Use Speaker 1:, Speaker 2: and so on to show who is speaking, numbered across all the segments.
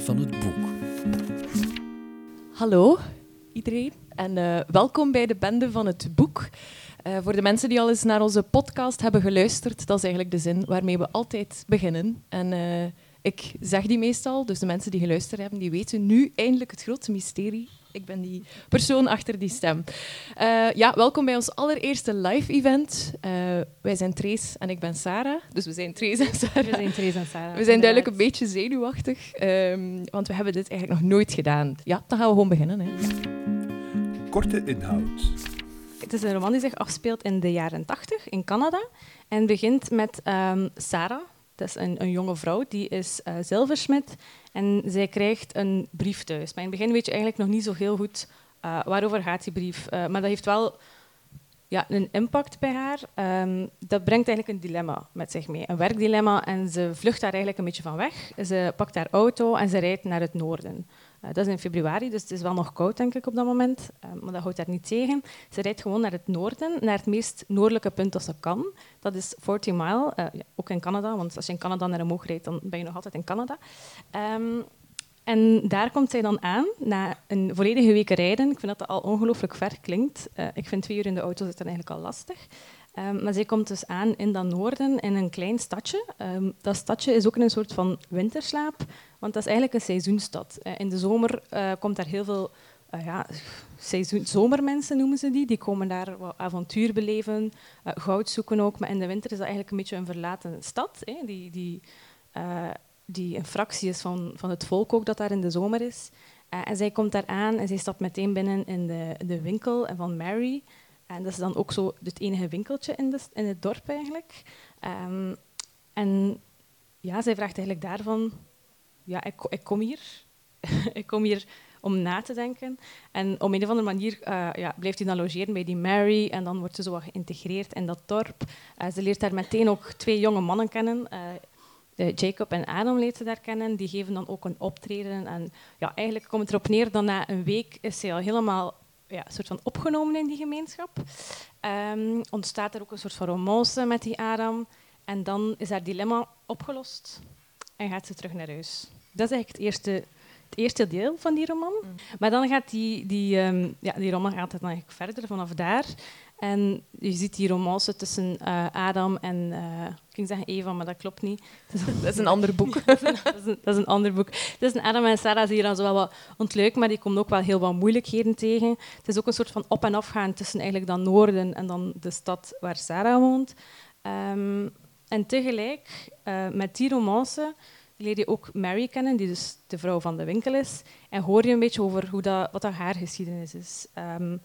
Speaker 1: van het boek.
Speaker 2: Hallo iedereen en uh, welkom bij de bende van het boek. Uh, voor de mensen die al eens naar onze podcast hebben geluisterd, dat is eigenlijk de zin waarmee we altijd beginnen. En uh, ik zeg die meestal, dus de mensen die geluisterd hebben, die weten nu eindelijk het grote mysterie ik ben die persoon achter die stem. Uh, ja, welkom bij ons allereerste live-event. Uh, wij zijn Trace en ik ben Sarah. Dus we zijn Trace en Sarah.
Speaker 3: We zijn Trace en Sarah.
Speaker 2: We zijn duidelijk een beetje zenuwachtig, um, want we hebben dit eigenlijk nog nooit gedaan. Ja, dan gaan we gewoon beginnen. Hè.
Speaker 1: Korte inhoud.
Speaker 3: Het is een roman die zich afspeelt in de jaren 80 in Canada en begint met um, Sarah. Dat is een, jonge vrouw, die is uh, zilversmid en zij krijgt een brief thuis. Maar in het begin weet je eigenlijk nog niet zo heel goed uh, waarover gaat die brief. Uh, maar dat heeft wel ja, een impact bij haar. Um, dat brengt eigenlijk een dilemma met zich mee. Een werkdilemma. En ze vlucht daar eigenlijk een beetje van weg. Ze pakt haar auto en ze rijdt naar het noorden. Uh, dat is in februari, dus het is wel nog koud, denk ik, op dat moment. Uh, maar dat houdt haar niet tegen. Ze rijdt gewoon naar het noorden, naar het meest noordelijke punt dat ze kan. Dat is 40 mile, uh, ja, ook in Canada. Want als je in Canada naar omhoog rijdt, dan ben je nog altijd in Canada. Um, en daar komt zij dan aan, na een volledige week rijden. Ik vind dat dat al ongelooflijk ver klinkt. Ik vind twee uur in de auto zitten eigenlijk al lastig. Um, maar zij komt dus aan in dat noorden, in een klein stadje. Um, dat stadje is ook een soort van winterslaap, want dat is eigenlijk een seizoenstad. Uh, in de zomer uh, komt daar heel veel uh, ja, zomermensen, noemen ze die. Die komen daar avontuur beleven, goud zoeken ook. Maar in de winter is dat eigenlijk een beetje een verlaten stad. Die, die die een fractie is van, van het volk ook dat daar in de zomer is. En zij komt daar aan en zij stapt meteen binnen in de, de winkel van Mary. En dat is dan ook zo het enige winkeltje in, de, in het dorp eigenlijk. Um, en ja, zij vraagt eigenlijk daarvan... Ja, ik, ik kom hier. ik kom hier om na te denken. En op een of andere manier uh, ja, blijft hij dan logeren bij die Mary en dan wordt ze zo wat geïntegreerd in dat dorp. Uh, ze leert daar meteen ook twee jonge mannen kennen. Uh, Jacob en Adam leert ze daar kennen. Die geven dan ook een optreden. En ja, eigenlijk komt het erop neer dat na een week is zij al helemaal ja, soort van opgenomen in die gemeenschap. Um, ontstaat er ook een soort van romance met die Adam. En dan is haar dilemma opgelost en gaat ze terug naar huis. Dat is eigenlijk het eerste, het eerste deel van die roman. Mm. Maar dan gaat die, die, um, ja, die roman gaat het dan eigenlijk verder vanaf daar. En je ziet die romance tussen uh, Adam en, uh, ik ging zeggen Eva, maar dat klopt niet.
Speaker 2: Dat is een ander boek.
Speaker 3: dat, is een, dat, is een, dat, is een, ander boek. Tussen Adam en Sarah zie je dan zo wel wat ontluiken, maar die komen ook wel heel wat moeilijkheden tegen. Het is ook een soort van op- en afgaan tussen eigenlijk dan Noorden en dan de stad waar Sarah woont. Um, en tegelijk, uh, met die romance, leer je ook Mary kennen, die dus de vrouw van de winkel is. En hoor je een beetje over hoe dat, wat dat haar geschiedenis is. Um,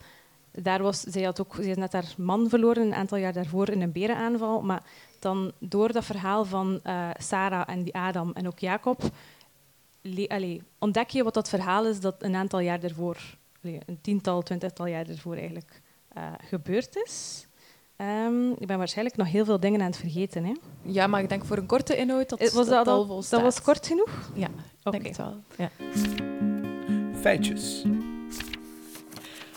Speaker 3: daar was, zij, had ook, zij is net haar man verloren een aantal jaar daarvoor in een berenaanval. Maar dan door dat verhaal van uh, Sarah en die Adam en ook Jacob, allee, ontdek je wat dat verhaal is dat een aantal jaar daarvoor, allee, een tiental, twintigtal jaar daarvoor eigenlijk uh, gebeurd is. Um, ik ben waarschijnlijk nog heel veel dingen aan het vergeten. Hè?
Speaker 2: Ja, maar ik denk voor een korte inhoud dat
Speaker 3: was dat,
Speaker 2: dat,
Speaker 3: al, dat was kort genoeg?
Speaker 2: Ja, okay. denk het wel. Ja.
Speaker 1: Feitjes.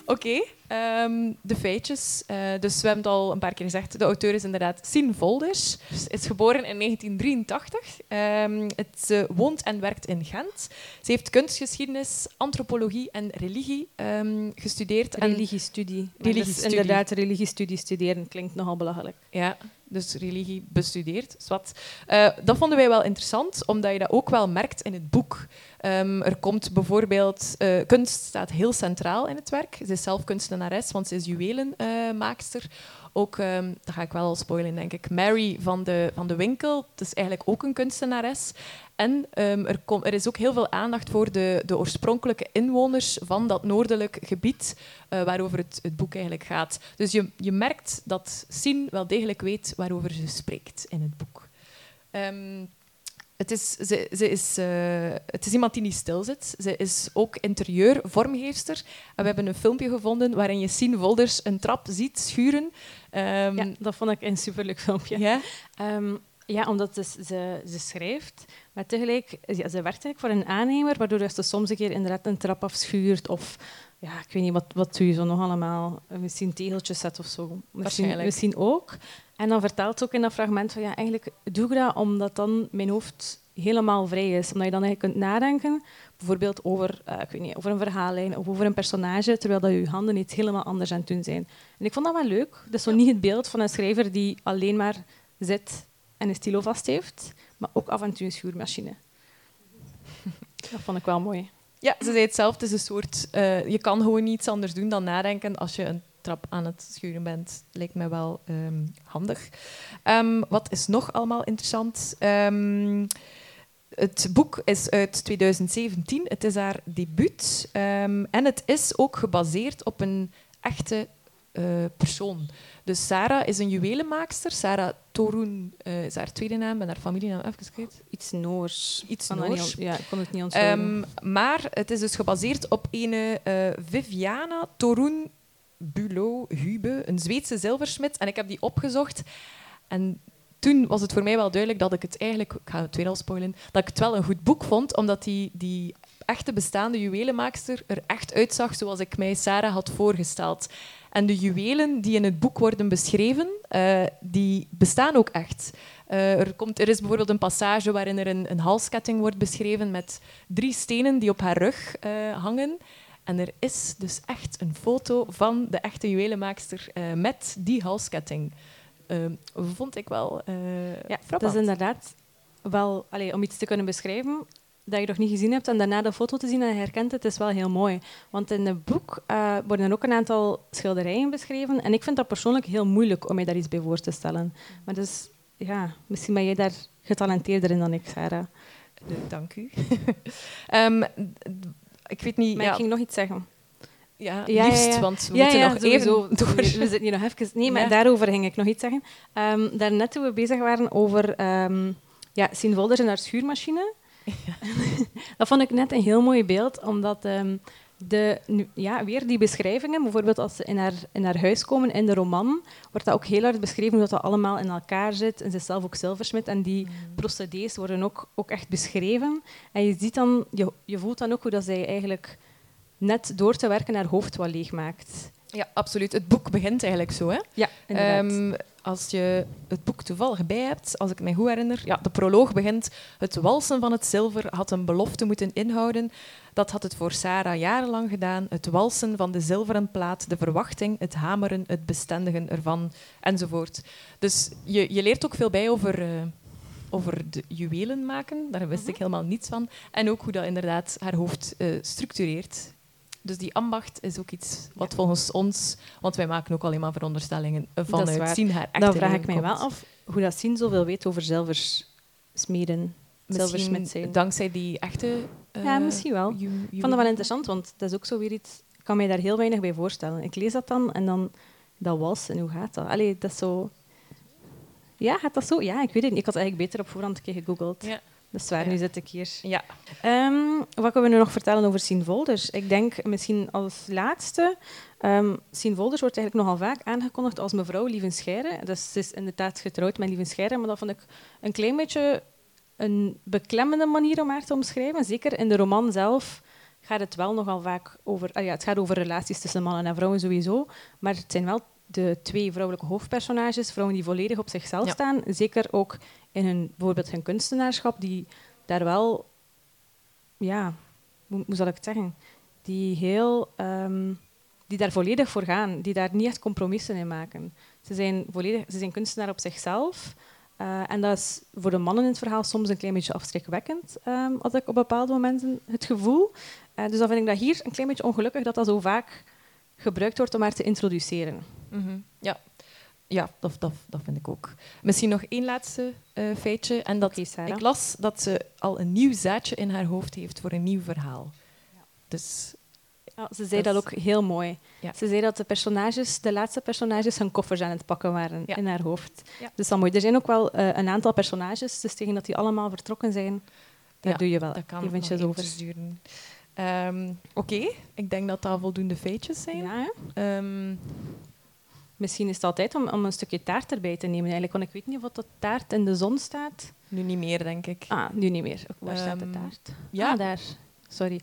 Speaker 2: Oké, okay, um, de feitjes. Uh, dus we hebben het al een paar keer gezegd. De auteur is inderdaad Sien Volders. Ze is geboren in 1983. Um, het, ze woont en werkt in Gent. Ze heeft kunstgeschiedenis, antropologie en religie um, gestudeerd.
Speaker 3: Religiestudie.
Speaker 2: religiestudie.
Speaker 3: inderdaad, religiestudie studeren klinkt nogal belachelijk.
Speaker 2: Ja, dus religie bestudeerd. Zwat. Uh, dat vonden wij wel interessant, omdat je dat ook wel merkt in het boek. Um, er komt bijvoorbeeld... Uh, kunst staat heel centraal in het werk. Ze is zelf kunstenares, want ze is juwelenmaakster. Ook, um, dat ga ik wel al spoilen, denk ik, Mary van de, van de winkel. Dat is eigenlijk ook een kunstenares. En um, er, kom, er, is ook heel veel aandacht voor de, de, oorspronkelijke inwoners van dat noordelijk gebied uh, waarover het, het, boek eigenlijk gaat. Dus je, je merkt dat Sien wel degelijk weet waarover ze spreekt in het boek. Um, het is, ze, ze is, uh, het is iemand die niet stilzit. Ze is ook interieurvormgeefster. En we hebben een filmpje gevonden waarin je Sien Volders een trap ziet schuren.
Speaker 3: Um, ja, dat vond ik een superleuk filmpje.
Speaker 2: Ja?
Speaker 3: Um, ja, omdat ze, ze, ze schrijft, maar tegelijk, ja, ze werkt eigenlijk voor een aannemer, waardoor ze soms een keer inderdaad een trap afschuurt of ja, ik weet niet, wat, wat doe je zo nog allemaal? Misschien tegeltjes zet of zo. Misschien, misschien ook. En dan vertelt ze ook in dat fragment van ja, eigenlijk doe ik dat omdat dan mijn hoofd helemaal vrij is. Omdat je dan eigenlijk kunt nadenken, bijvoorbeeld over, eh, ik weet niet, over een verhaallijn of over een personage, terwijl dat je handen iets helemaal anders aan het doen zijn. En ik vond dat wel leuk. Dat is zo niet het beeld van een schrijver die alleen maar zit en een stilo vast heeft, maar ook af en schuurmachine. dat vond ik wel mooi.
Speaker 2: Ja, ze zei het zelf. Het is een soort... eh, je kan gewoon niets anders doen dan nadenken als je een trap aan het schuren bent. Lijkt mij wel ehm, handig. Ehm, wat is nog allemaal interessant? Ehm, het boek is uit 2017. Het is haar debuut. En het is ook gebaseerd op een echte eh, persoon. Dus Sarah is een juwelenmaakster. Sarah Torun eh, is haar tweede naam en haar familienaam even kwijt.
Speaker 3: Iets Noors.
Speaker 2: Iets Noors.
Speaker 3: ja, ik kon het niet.
Speaker 2: Ehm, maar het is dus gebaseerd op een eh, Viviana Torun Bulo Hube, een Zweedse zilversmid. En ik heb die opgezocht. En toen was het voor mij wel duidelijk dat ik het eigenlijk, ik ga het weer al spoilen, dat ik het wel een goed boek vond, omdat die, die echte bestaande juwelenmaakster er echt uitzag zoals ik mij Sarah had voorgesteld. En de juwelen die in het boek worden beschreven, eh, die bestaan ook echt. Eh, er, komt, er is bijvoorbeeld een passage waarin er een, een halsketting wordt beschreven met drie stenen die op haar rug eh, hangen. En er is dus echt een foto van de echte juwelenmaakster met die halsketting. Eh, vond ik wel
Speaker 3: ja, dat
Speaker 2: frappant.
Speaker 3: is inderdaad wel, allee, om iets te kunnen beschrijven dat je nog niet gezien hebt en daarna de foto te zien en herkent het, is wel heel mooi. Want in het boek eh, worden ook een aantal schilderijen beschreven en ik vind dat persoonlijk heel moeilijk om je daar iets bij voor te stellen. Maar dus, ja, misschien ben jij daar getalenteerder in dan ik, Sarah.
Speaker 2: Eh, dank u. Ehm, ik weet niet...
Speaker 3: Maar
Speaker 2: ja,
Speaker 3: ik ging nog iets zeggen.
Speaker 2: ja,
Speaker 3: Ja,
Speaker 2: liefst,
Speaker 3: ja, ja.
Speaker 2: want we moeten nog
Speaker 3: sowieso.
Speaker 2: even door.
Speaker 3: We zitten hier nog even... Nee, maar daarover ging ik nog iets zeggen. Ehm daarnet toen we bezig waren over ehm ja, Sien Wolders en haar schuurmachine. dat vond ik net een heel mooi beeld, omdat ehm, de, nu- ja, weer die beschrijvingen, bijvoorbeeld als ze in haar, in haar huis komen in de roman, wordt dat ook heel hard beschreven hoe dat allemaal in elkaar zit. En ze is zelf ook zilversmid en die procedés worden ook, ook echt beschreven. En je ziet dan, je, je voelt dan ook hoe dat zij eigenlijk net door te werken haar hoofd wat leegmaakt.
Speaker 2: Ja, absoluut. Het boek begint eigenlijk zo. Hè?
Speaker 3: Ja, inderdaad.
Speaker 2: Als je het boek toevallig bij hebt, als ik me goed herinner, ja, de proloog begint. Het walsen van het zilver had een belofte moeten inhouden. Dat had het voor Sarah jarenlang gedaan. Het walsen van de zilveren plaat, de verwachting, het hameren, het bestendigen ervan, enzovoort. Dus je, je leert ook veel bij over, eh, over de juwelen maken. Daar wist ik helemaal niets van. En ook hoe dat inderdaad haar hoofd eh, structureert. Dus die ambacht is ook iets wat volgens ons, want wij maken ook alleen maar veronderstellingen vanuit zien haar echte
Speaker 3: Dan vraag ik mij wel af hoe dat Sien zoveel weet over
Speaker 2: Misschien
Speaker 3: zijn.
Speaker 2: dankzij die echte... eh,
Speaker 3: Ja, misschien wel. Ik vond dat wel interessant, want dat is ook zo weer iets... Ik kan mij daar heel weinig bij voorstellen. Ik lees dat dan en dan dat was en hoe gaat dat? Allee, dat is zo... Ja, gaat dat zo? Ja, ik weet het niet. Ik had eigenlijk beter op voorhand een keer gegoogeld.
Speaker 2: Ja.
Speaker 3: Dat is waar,
Speaker 2: Ja.
Speaker 3: nu zit ik hier.
Speaker 2: Ja,
Speaker 3: Ehm, wat kunnen we nu nog vertellen over Sien Volders? Ik denk misschien als laatste... ehm Sien Volders wordt eigenlijk nogal vaak aangekondigd als mevrouw Lievenscheire. Dus ze is inderdaad getrouwd met Lievenscheire, maar dat vond ik een klein beetje een beklemmende manier om haar te omschrijven. Zeker in de roman zelf gaat het wel nogal vaak over... ah ja, het gaat over relaties tussen mannen en vrouwen sowieso, maar het zijn wel de twee vrouwelijke hoofdpersonages, vrouwen die volledig op zichzelf
Speaker 2: Ja.
Speaker 3: staan. Zeker ook in hun, bijvoorbeeld hun kunstenaarschap, die daar wel ja, hoe, zal ik het zeggen? Die, heel, ehm, die daar volledig voor gaan, die daar niet echt compromissen in maken. Ze zijn, volledig, ze zijn kunstenaar op zichzelf. eh, en dat is voor de mannen in het verhaal soms een klein beetje afschrikwekkend, ehm had ik op bepaalde momenten het gevoel. Eh, dus dan vind ik dat hier een klein beetje ongelukkig dat dat zo vaak gebruikt wordt om haar te introduceren.
Speaker 2: mhm. ja. Ja dat, dat, dat vind ik ook. Misschien nog één laatste eh, feitje. En dat,
Speaker 3: Sarah.
Speaker 2: ik las dat ze al een nieuw zaadje in haar hoofd heeft voor een nieuw verhaal. Dus
Speaker 3: Ja, ze zei dat,
Speaker 2: Dat
Speaker 3: ook heel mooi.
Speaker 2: Ja.
Speaker 3: Ze zei dat de personages, de laatste personages hun koffers aan het pakken waren
Speaker 2: Ja.
Speaker 3: in haar hoofd.
Speaker 2: Ja.
Speaker 3: Dus dat mooi. Er zijn ook wel eh, een aantal personages, dus tegen dat die allemaal vertrokken zijn, daar
Speaker 2: Ja,
Speaker 3: doe je wel
Speaker 2: dat kan nog
Speaker 3: eventjes over.
Speaker 2: duren. Ehm, Oké, ik denk dat dat voldoende feitjes zijn.
Speaker 3: Ja, Misschien is het altijd om, om een stukje taart erbij te nemen, eigenlijk. Want ik weet niet of dat de taart in de zon staat.
Speaker 2: nu niet meer, denk ik.
Speaker 3: Ah, nu niet meer. Waar staat de
Speaker 2: Ehm,
Speaker 3: taart?
Speaker 2: ja.
Speaker 3: Ah, daar. Sorry.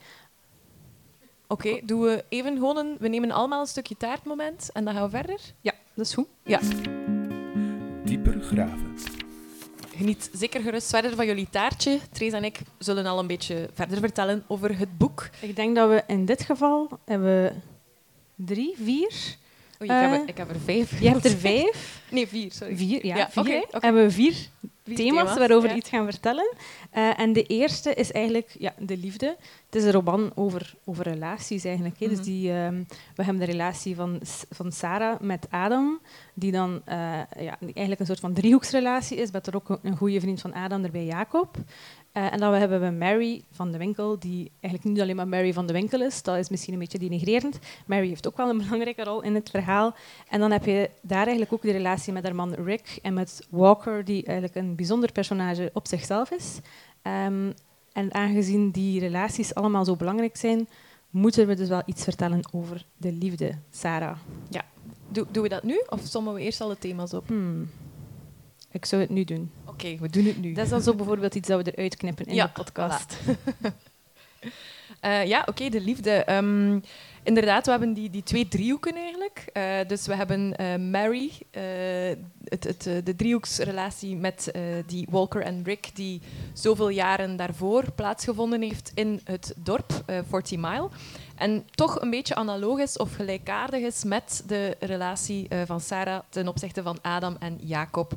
Speaker 2: Oké, doen we even gewoon een... We nemen allemaal een stukje taartmoment en dan gaan we verder.
Speaker 3: Ja, dat is goed.
Speaker 2: Ja,
Speaker 1: Dieper graven.
Speaker 2: geniet zeker gerust verder van jullie taartje. Theresa en ik zullen al een beetje verder vertellen over het boek.
Speaker 3: Ik denk dat we in dit geval hebben drie, vier.
Speaker 2: Ik, heb
Speaker 3: Eh,
Speaker 2: er, ik heb er vijf.
Speaker 3: Je hebt er vijf.
Speaker 2: Nee, vier, sorry.
Speaker 3: Vier, ja.
Speaker 2: Ja,
Speaker 3: vier. Hebben we vier
Speaker 2: Vier
Speaker 3: thema's, waarover
Speaker 2: ja.
Speaker 3: iets gaan vertellen. Eh, en de eerste is eigenlijk ja, de liefde. Het is een roman over, over relaties eigenlijk. Hè.
Speaker 2: Mhm.
Speaker 3: Dus die, ehm, we hebben de relatie van, van Sarah met Adam, die dan eh, ja, die eigenlijk een soort van driehoeksrelatie is, met er ook een goede vriend van Adam erbij, Jacob. Eh, en dan hebben we Mary van de Winkel, die eigenlijk niet alleen maar Mary van de Winkel is. Dat is misschien een beetje denigrerend. Mary heeft ook wel een belangrijke rol in het verhaal. En dan heb je daar eigenlijk ook de relatie met haar man Rick en met Walker, die eigenlijk een bijzonder personage op zichzelf is. Ehm, en aangezien die relaties allemaal zo belangrijk zijn, moeten we dus wel iets vertellen over de liefde, Sarah.
Speaker 2: Doe, doen we dat nu of sommen we eerst al de thema's op?
Speaker 3: Hmm. Ik zou het nu doen.
Speaker 2: Oké, we doen het nu.
Speaker 3: Dat is dan zo bijvoorbeeld iets dat we eruit knippen in
Speaker 2: Ja,
Speaker 3: de podcast.
Speaker 2: Eh, ja, oké, de liefde. Ehm, inderdaad, we hebben die, die twee driehoeken eigenlijk. Eh, dus we hebben eh, Mary, het, het, de driehoeksrelatie met die Walker en Rick, die zoveel jaren daarvoor plaatsgevonden heeft in het dorp, 40 Mile. En toch een beetje analoog is of gelijkaardig is met de relatie van Sarah ten opzichte van Adam en Jacob.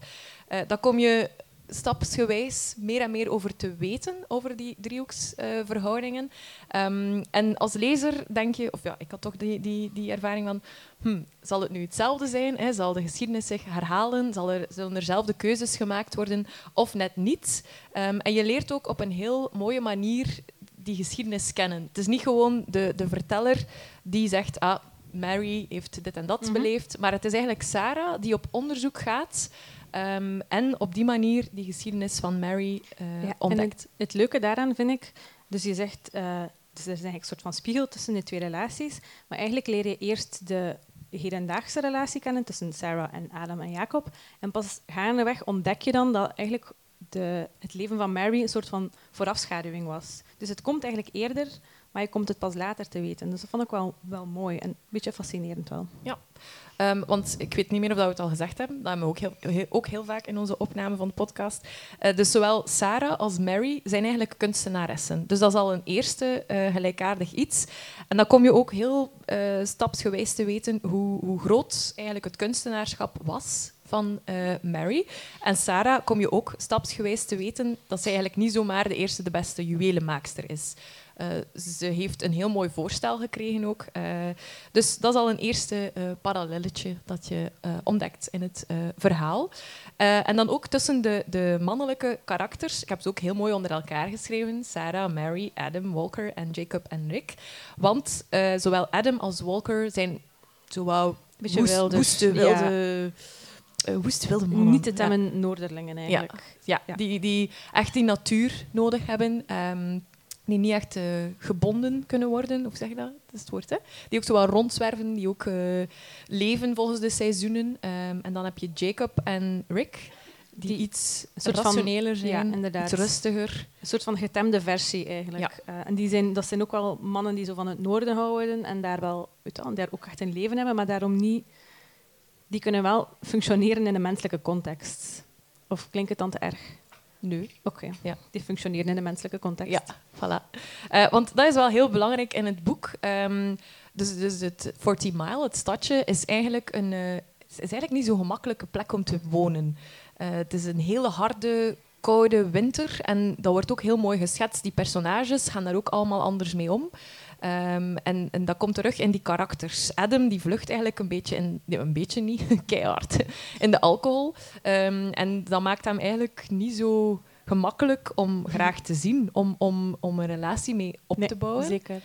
Speaker 2: Eh daar kom je stapsgewijs meer en meer over te weten, over die driehoeksverhoudingen. Ehm, en als lezer denk je, of ja, ik had toch die, die, die ervaring van, hm, zal het nu hetzelfde zijn? Hè? Zal de geschiedenis zich herhalen? Zal er, zullen er zelfde keuzes gemaakt worden of net niet? Ehm, en je leert ook op een heel mooie manier die geschiedenis kennen. Het is niet gewoon de, de verteller die zegt, ah, Mary heeft dit en dat
Speaker 3: Mhm.
Speaker 2: beleefd, maar het is eigenlijk Sarah die op onderzoek gaat ehm, en op die manier die geschiedenis van Mary eh,
Speaker 3: Ja, en
Speaker 2: ontdekt.
Speaker 3: Het leuke daaraan vind ik, dus je zegt, eh, dus er is eigenlijk een soort van spiegel tussen de twee relaties, maar eigenlijk leer je eerst de hedendaagse relatie kennen tussen Sarah en Adam en Jacob. En pas gaandeweg ontdek je dan dat eigenlijk de, het leven van Mary een soort van voorafschaduwing was. Dus het komt eigenlijk eerder, maar je komt het pas later te weten. Dus dat vond ik wel, wel mooi en een beetje fascinerend wel.
Speaker 2: Ehm, want ik weet niet meer of dat we het al gezegd hebben. Dat hebben we ook heel, ook heel vaak in onze opname van de podcast. Eh, dus zowel Sarah als Mary zijn eigenlijk kunstenaressen. Dus dat is al een eerste eh, gelijkaardig iets. En dan kom je ook heel eh, stapsgewijs te weten hoe, hoe groot eigenlijk het kunstenaarschap was van Mary. En Sarah kom je ook stapsgewijs te weten dat zij eigenlijk niet zomaar de eerste de beste juwelenmaakster is. Eh, ze heeft een heel mooi voorstel gekregen ook. Eh, dus dat is al een eerste eh parallelletje dat je ontdekt in het verhaal. En dan ook tussen de, de mannelijke karakters. Ik heb ze ook heel mooi onder elkaar geschreven. Sarah, Mary, Adam, Walker en Jacob en Rick. Want zowel Adam als Walker zijn zowel
Speaker 3: Beetje
Speaker 2: woest-
Speaker 3: wilder.
Speaker 2: woeste, wilde, woeste wilde mannen.
Speaker 3: Niet de
Speaker 2: Ja.
Speaker 3: temmen Noorderlingen eigenlijk.
Speaker 2: Ja,
Speaker 3: Ja.
Speaker 2: Die, die echt die natuur nodig hebben. ehm, die niet echt eh, gebonden kunnen worden. Hoe zeg je dat? Dat is het woord, hè? Die ook zo wel rondzwerven. Die ook eh, leven volgens de seizoenen. Ehm, en dan heb je Jacob en Rick. Die,
Speaker 3: Die
Speaker 2: iets
Speaker 3: van-
Speaker 2: rationeler zijn.
Speaker 3: ja, inderdaad.
Speaker 2: Iets rustiger.
Speaker 3: Een soort van getemde versie eigenlijk. Eh, en die zijn, dat zijn ook wel mannen die zo van het noorden houden en daar wel weet je daar ook echt een leven hebben, maar daarom niet. Die kunnen wel functioneren in een menselijke context. Of klinkt het dan te erg?
Speaker 2: Nu.
Speaker 3: Oké,
Speaker 2: Ja.
Speaker 3: die functioneren in een menselijke context.
Speaker 2: Ja, voilà. Eh, want dat is wel heel belangrijk in het boek. Ehm, dus, dus het 40 Mile, het stadje, is eigenlijk, een, eh, is eigenlijk niet zo'n gemakkelijke plek om te wonen. Eh, het is een hele harde, koude winter. En dat wordt ook heel mooi geschetst. Die personages gaan daar ook allemaal anders mee om. Ehm, en, en dat komt terug in die karakters. Adam die vlucht eigenlijk een beetje in... Nee, een beetje niet, keihard. In de alcohol. Ehm, en dat maakt hem eigenlijk niet zo gemakkelijk om graag te zien. Om, om, om een relatie mee op
Speaker 3: Nee,
Speaker 2: te bouwen.
Speaker 3: Zeker.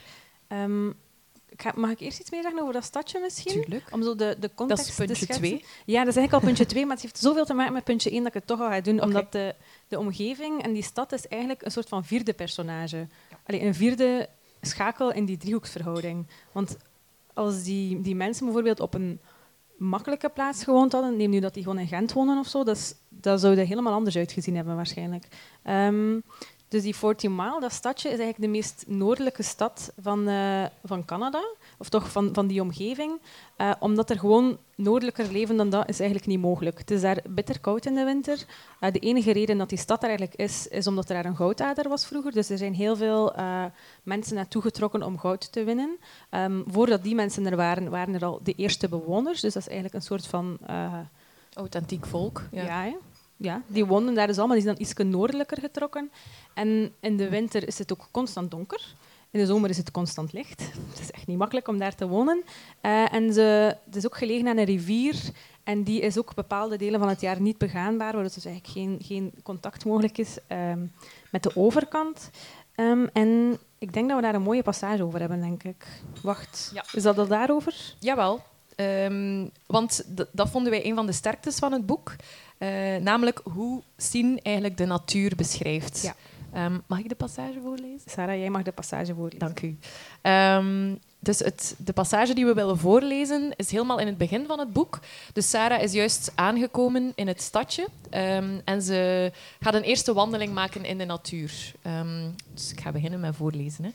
Speaker 3: Ga- mag ik eerst iets meer zeggen over dat stadje misschien?
Speaker 2: Tuurlijk.
Speaker 3: Om zo de, de
Speaker 2: Dat
Speaker 3: context
Speaker 2: is
Speaker 3: te
Speaker 2: puntje
Speaker 3: schetsen.
Speaker 2: twee.
Speaker 3: Ja, dat is eigenlijk al puntje 2, maar het heeft zoveel te maken met puntje 1 dat ik het toch al ga doen. Omdat de, de omgeving en die stad is eigenlijk een soort van vierde personage. Allee, een vierde schakel in die driehoeksverhouding. Want als die, die mensen bijvoorbeeld op een makkelijke plaats gewoond hadden, neem nu dat die gewoon in Gent wonen of zo, dat, is, dat zou er helemaal anders uitgezien hebben waarschijnlijk. Ehm, dus die 40 Mile, dat stadje, is eigenlijk de meest noordelijke stad van, eh, van Canada. Of toch van, van die omgeving. Uh, omdat er gewoon noordelijker leven dan dat is eigenlijk niet mogelijk. Het is daar bitter koud in de winter. Uh, de enige reden dat die stad er eigenlijk is, is omdat er daar een goudader was vroeger. Dus er zijn heel veel uh, mensen naartoe getrokken om goud te winnen. Um, voordat die mensen er waren, waren er al de eerste bewoners. Dus dat is eigenlijk een soort van...
Speaker 2: Authentiek volk.
Speaker 3: Ja, ja, ja, die woonden daar dus allemaal. Die zijn dan iets noordelijker getrokken. En in de winter is het ook constant donker. In de zomer is het constant licht. Het is echt niet makkelijk om daar te wonen. Uh, en ze, het is ook gelegen aan een rivier. En die is ook bepaalde delen van het jaar niet begaanbaar, waardoor er dus eigenlijk geen, geen contact mogelijk is um, met de overkant. Um, en ik denk dat we daar een mooie passage over hebben, denk ik. Wacht, ja. is dat al daarover?
Speaker 2: Jawel. Um, want dat vonden wij een van de sterktes van het boek. Uh, namelijk hoe Sien eigenlijk de natuur beschrijft. Ja. Um, mag ik de passage voorlezen?
Speaker 3: Sarah, jij mag de passage voorlezen.
Speaker 2: Dank u. Um, dus het, de passage die we willen voorlezen is helemaal in het begin van het boek. Dus Sarah is juist aangekomen in het stadje um, en ze gaat een eerste wandeling maken in de natuur. dus ik ga beginnen met voorlezen. Hè.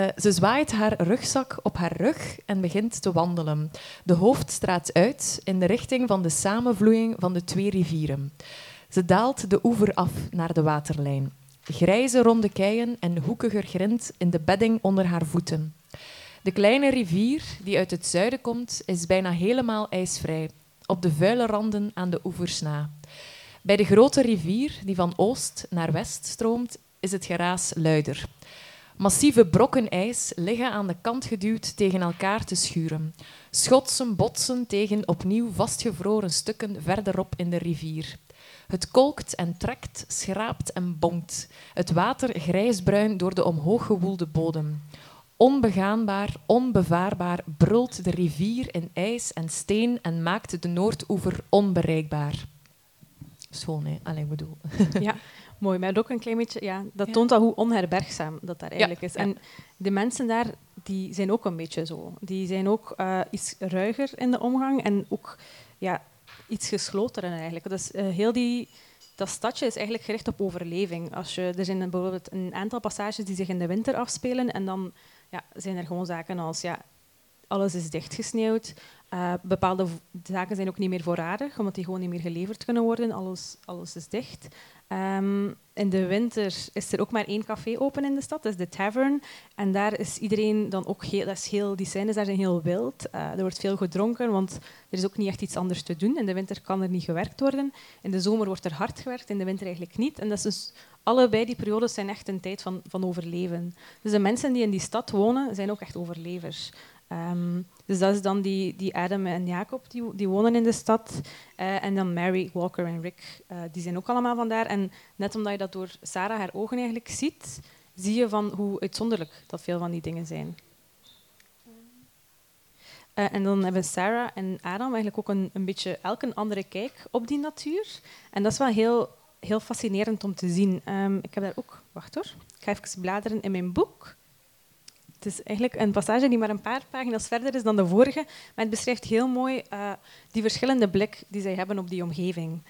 Speaker 2: Uh, ze zwaait haar rugzak op haar rug en begint te wandelen. De hoofdstraat uit in de richting van de samenvloeiing van de twee rivieren. Ze daalt de oever af naar de waterlijn. Grijze ronde keien en hoekiger grind in de bedding onder haar voeten. De kleine rivier die uit het zuiden komt, is bijna helemaal ijsvrij, op de vuile randen aan de oevers na. Bij de grote rivier, die van oost naar west stroomt, is het geraas luider. Massieve brokken ijs liggen aan de kant geduwd tegen elkaar te schuren. Schotsen botsen tegen opnieuw vastgevroren stukken verderop in de rivier. Het kolkt en trekt, schraapt en bonkt. Het water grijsbruin door de omhoog gewoelde bodem. Onbegaanbaar, onbevaarbaar brult de rivier in ijs en steen en maakt de Noordoever onbereikbaar. Schoon, hè? Alleen bedoel.
Speaker 3: Ja, mooi. Maar ook een klein beetje... Ja, dat toont al hoe onherbergzaam dat daar eigenlijk is. En de mensen daar die zijn ook een beetje zo. Die zijn ook uh, iets ruiger in de omgang en ook ja, iets geslotener eigenlijk. Dus heel die, dat stadje is eigenlijk gericht op overleving. Als je, er zijn bijvoorbeeld een aantal passages die zich in de winter afspelen en dan ja, zijn er gewoon zaken als ja, alles is dichtgesneeuwd. Uh, bepaalde zaken zijn ook niet meer voorradig, omdat die gewoon niet meer geleverd kunnen worden. Alles, alles is dicht. Um, in de winter is er ook maar één café open in de stad, dat is de Tavern. En daar is iedereen dan ook heel, dat is heel die scènes daar zijn heel wild. Uh, er wordt veel gedronken, want er is ook niet echt iets anders te doen. In de winter kan er niet gewerkt worden. In de zomer wordt er hard gewerkt, in de winter eigenlijk niet. En dat is dus allebei die periodes zijn echt een tijd van, van overleven. Dus de mensen die in die stad wonen, zijn ook echt overlevers. Um, dus dat is dan die, die Adam en Jacob, die, die wonen in de stad. Uh, en dan Mary, Walker en Rick, uh, die zijn ook allemaal vandaar. En net omdat je dat door Sarah haar ogen eigenlijk ziet, zie je van hoe uitzonderlijk dat veel van die dingen zijn. Uh, en dan hebben Sarah en Adam eigenlijk ook een, een beetje elk een andere kijk op die natuur. En dat is wel heel heel fascinerend om te zien. Um, ik heb daar ook... Wacht hoor. Ik ga even bladeren in mijn boek. Het is eigenlijk een passage die maar een paar pagina's verder is dan de vorige, maar het beschrijft heel mooi uh, die verschillende blik die zij hebben op die omgeving.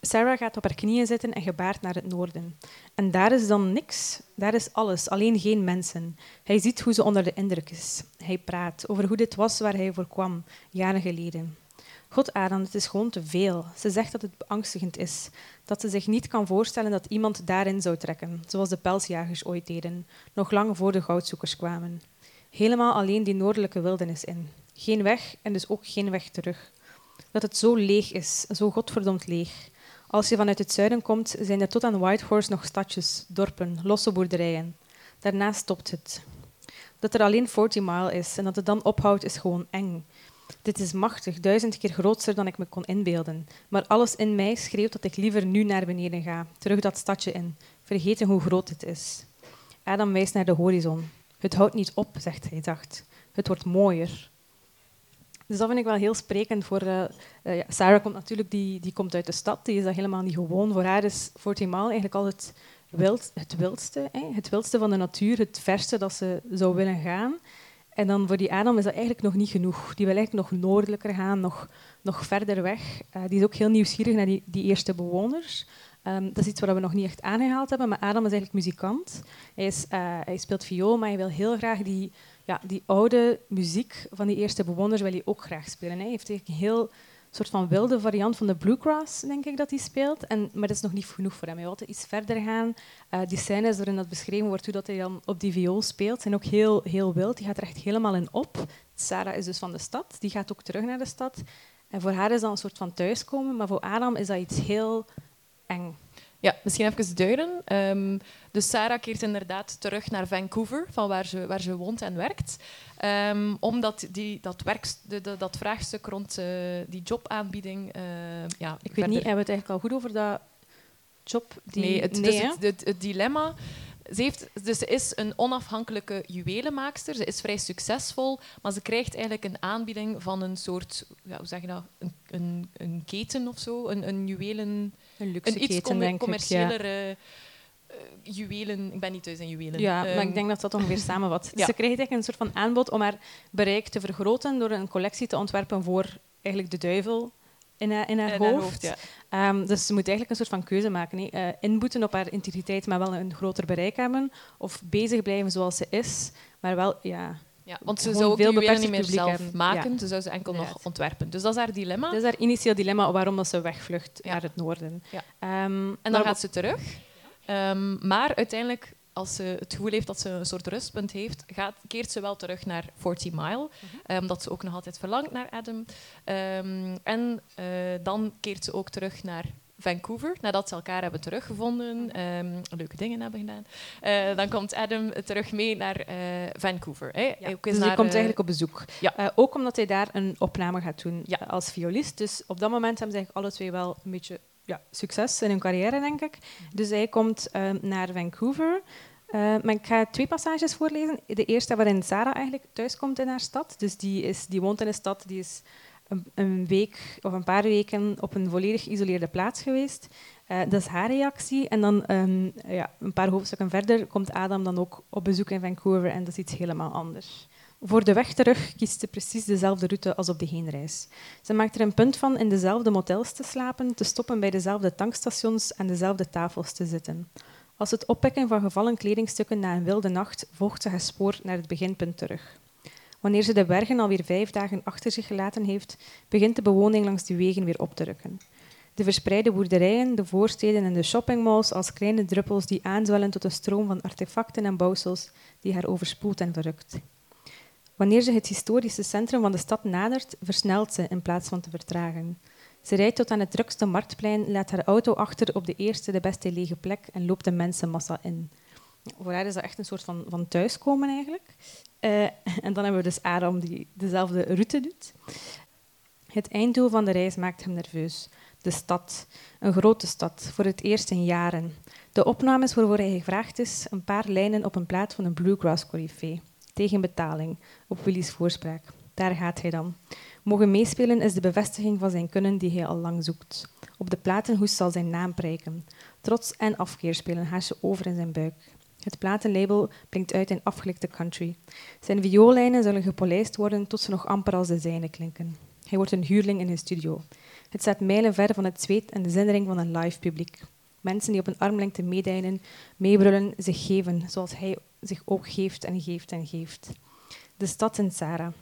Speaker 3: Sarah gaat op haar knieën zitten en gebaart naar het noorden. En daar is dan niks, daar is alles, alleen geen mensen. Hij ziet hoe ze onder de indruk is. Hij praat over hoe dit was waar hij voor kwam, jaren geleden. God, Adam, het is gewoon te veel. Ze zegt dat het beangstigend is. Dat ze zich niet kan voorstellen dat iemand daarin zou trekken, zoals de pelsjagers ooit deden, nog lang voor de goudzoekers kwamen. Helemaal alleen die noordelijke wildernis in. Geen weg en dus ook geen weg terug. Dat het zo leeg is, zo godverdomd leeg. Als je vanuit het zuiden komt, zijn er tot aan Whitehorse nog stadjes, dorpen, losse boerderijen. Daarna stopt het. Dat er alleen 40 mile is en dat het dan ophoudt, is gewoon eng. Dit is machtig, duizend keer groter dan ik me kon inbeelden. Maar alles in mij schreeuwt dat ik liever nu naar beneden ga, terug dat stadje in, vergeten hoe groot het is. Adam wijst naar de horizon. Het houdt niet op, zegt hij zacht. Het wordt mooier. Dus dat vind ik wel heel sprekend voor... Uh, uh, Sarah komt natuurlijk, die, die komt uit de stad, die is dat helemaal niet gewoon. Voor haar is Forty eigenlijk al het, wild, het wildste, hè? het wildste van de natuur, het verste dat ze zou willen gaan. En dan voor die Adam is dat eigenlijk nog niet genoeg. Die wil eigenlijk nog noordelijker gaan, nog, nog verder weg. Uh, die is ook heel nieuwsgierig naar die, die eerste bewoners. Um, dat is iets wat we nog niet echt aangehaald hebben, maar Adam is eigenlijk muzikant. Hij, is, uh, hij speelt viool, maar hij wil heel graag die, ja, die oude muziek van die eerste bewoners wil hij ook graag spelen. Hij heeft eigenlijk heel soort van wilde variant van de bluegrass, denk ik, dat hij speelt. En, maar dat is nog niet genoeg voor hem. Hij wil iets verder gaan. Uh, die scènes waarin dat beschreven wordt, hoe dat hij dan op die viool speelt, zijn ook heel, heel wild. Die gaat er echt helemaal in op. Sarah is dus van de stad. Die gaat ook terug naar de stad. En voor haar is dat een soort van thuiskomen. Maar voor Adam is dat iets heel eng.
Speaker 2: Ja, misschien even duiden. Um, dus Sarah keert inderdaad terug naar Vancouver, van waar ze, waar ze woont en werkt. Um, omdat die, dat, werk, de, de, dat vraagstuk rond uh, die jobaanbieding... Uh, ja,
Speaker 3: Ik weet niet, hebben we het eigenlijk al goed over dat job... Die...
Speaker 2: Nee, het, nee, dus het, het, het dilemma ze, heeft, dus ze is een onafhankelijke juwelenmaakster. Ze is vrij succesvol, maar ze krijgt eigenlijk een aanbieding van een soort, ja, hoe zeg je dat, een, een, een keten of zo, een, een juwelen,
Speaker 3: een luxe
Speaker 2: een iets
Speaker 3: keten, denk
Speaker 2: commerciëlere ik, ja. uh, juwelen. Ik ben niet thuis in juwelen.
Speaker 3: Ja, um, maar ik denk dat dat ongeveer samenvat. ja. Ze krijgt eigenlijk een soort van aanbod om haar bereik te vergroten door een collectie te ontwerpen voor eigenlijk de duivel in haar, in haar
Speaker 2: in
Speaker 3: hoofd.
Speaker 2: Haar hoofd ja.
Speaker 3: um, dus ze moet eigenlijk een soort van keuze maken. Uh, inboeten op haar integriteit, maar wel een groter bereik hebben. Of bezig blijven zoals ze is, maar wel... Ja,
Speaker 2: ja, want ze zou ook veel juwelen niet meer zelf hebben. maken, ja. ze zou ze enkel nog ontwerpen. Dus dat is haar dilemma.
Speaker 3: Dat is haar initieel dilemma waarom dat ze wegvlucht naar het noorden.
Speaker 2: Um, en dan gaat ze terug. Um, maar uiteindelijk als ze het gevoel heeft dat ze een soort rustpunt heeft, gaat, keert ze wel terug naar 40 Mile. Mm -hmm. omdat ze ook nog altijd verlangt naar Adam. En uh, dan keert ze ook terug naar Vancouver, nadat ze elkaar hebben teruggevonden, um, leuke dingen hebben gedaan. Uh, dan komt Adam terug mee naar uh, Vancouver. Hè.
Speaker 3: Ja. Ook dus hij komt eigenlijk op bezoek.
Speaker 2: Ja.
Speaker 3: Uh, ook omdat hij daar een opname gaat doen ja. als violist. Dus op dat moment hebben ze eigenlijk alle twee wel een beetje ja, succes in hun carrière, denk ik. Dus hij komt uh, naar Vancouver. Uh, maar ik ga twee passages voorlezen. De eerste waarin Sarah eigenlijk thuiskomt in haar stad. Dus die, is, die woont in een stad, die is een, week of een paar weken op een volledig geïsoleerde plaats geweest. Uh, dat is haar reactie. En dan um, ja, een paar hoofdstukken verder komt Adam dan ook op bezoek in Vancouver en dat is iets helemaal anders. Voor de weg terug kiest ze precies dezelfde route als op de heenreis. Ze maakt er een punt van in dezelfde motels te slapen, te stoppen bij dezelfde tankstations en dezelfde tafels te zitten. Als het oppikken van gevallen kledingstukken na een wilde nacht volgt ze haar spoor naar het beginpunt terug. Wanneer ze de bergen alweer vijf dagen achter zich gelaten heeft, begint de bewoning langs de wegen weer op te rukken. De verspreide boerderijen, de voorsteden en de shoppingmalls als kleine druppels die aanzwellen tot een stroom van artefacten en bouwsels die haar overspoelt en verrukt. Wanneer ze het historische centrum van de stad nadert, versnelt ze in plaats van te vertragen. Ze rijdt tot aan het drukste marktplein, laat haar auto achter op de eerste de beste lege plek en loopt de mensenmassa in. Voor haar is dat echt een soort van, van thuiskomen eigenlijk. Uh, en dan hebben we dus Adam die dezelfde route doet. Het einddoel van de reis maakt hem nerveus. De stad. Een grote stad, voor het eerst in jaren. De opnames waarvoor hij gevraagd is, een paar lijnen op een plaat van een bluegrass coryphee. Tegen betaling, op Willy's voorspraak. Daar gaat hij dan. Mogen meespelen is de bevestiging van zijn kunnen die hij al lang zoekt. Op de platenhoes zal zijn naam prijken. Trots en afkeer spelen haasje over in zijn buik. Het platenlabel blinkt uit in afgelikte country. Zijn vioollijnen zullen gepolijst worden tot ze nog amper als de zijne klinken. Hij wordt een huurling in een studio. Het staat mijlen ver van het zweet en de zindering van een live publiek. Mensen die op een armlengte meedijnen, meebrullen, zich geven, zoals hij zich ook geeft en geeft en geeft. De stad in Sarah.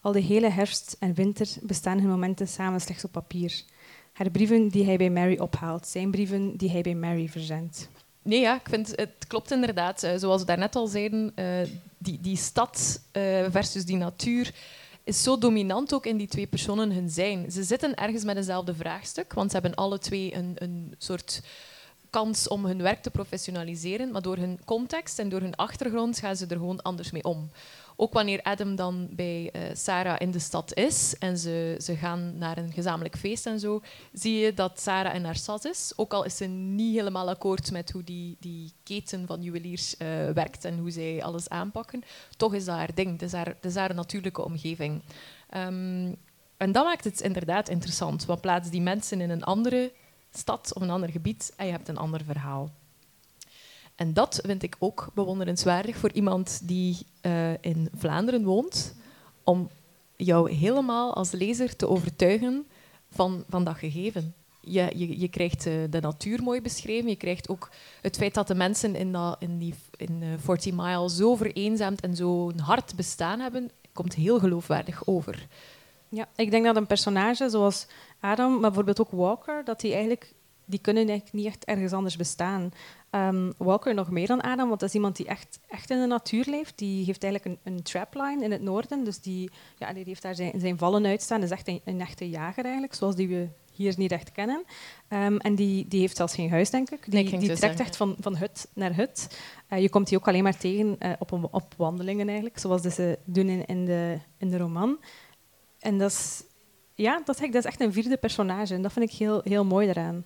Speaker 3: Al de hele herfst en winter bestaan hun momenten samen slechts op papier. Haar brieven die hij bij Mary ophaalt, zijn brieven die hij bij Mary verzendt.
Speaker 2: Nee, ja, ik vind het klopt inderdaad. Uh, zoals we daarnet al zeiden, uh, die, die stad uh, versus die natuur is zo dominant ook in die twee personen hun zijn. Ze zitten ergens met eenzelfde vraagstuk, want ze hebben alle twee een, een soort kans om hun werk te professionaliseren, maar door hun context en door hun achtergrond gaan ze er gewoon anders mee om. Ook wanneer Adam dan bij uh, Sarah in de stad is en ze, ze gaan naar een gezamenlijk feest en zo, zie je dat Sarah in haar sas is. Ook al is ze niet helemaal akkoord met hoe die, die keten van juweliers uh, werkt en hoe zij alles aanpakken, toch is dat haar ding. Het is haar, het is natuurlijke omgeving. Um, en dat maakt het inderdaad interessant, want plaats die mensen in een andere stad of een ander gebied en je hebt een ander verhaal. En dat vind ik ook bewonderenswaardig voor iemand die uh, in Vlaanderen woont, om jou helemaal als lezer te overtuigen van, van dat gegeven. je, je, je krijgt eh, de natuur mooi beschreven. Je krijgt ook het feit dat de mensen in, dat, in, die, in eh, 40 Mile zo vereenzaamd en zo'n hard bestaan hebben, komt heel geloofwaardig over.
Speaker 3: Ja, ik denk dat een personage zoals Adam, maar bijvoorbeeld ook Walker, dat die eigenlijk die kunnen eigenlijk niet echt ergens anders bestaan. Ehm, Walker nog meer dan Adam, want dat is iemand die echt, echt in de natuur leeft. Die heeft eigenlijk een, een trapline in het noorden, dus die, ja, die heeft daar zijn, zijn vallen uitstaan. Dat is echt een, een echte jager eigenlijk, zoals die we hier niet echt kennen. Ehm, en die, die heeft zelfs geen huis, denk ik. Die,
Speaker 2: Nee, ik ging
Speaker 3: die
Speaker 2: het
Speaker 3: trekt
Speaker 2: zeggen,
Speaker 3: echt van, van hut naar hut. Eh, je komt die ook alleen maar tegen eh, op, een- op wandelingen, eigenlijk, zoals dat ze doen in, in, de, in de roman. En dat is, ja, dat is, dat is echt een vierde personage. En dat vind ik heel, heel mooi daaraan.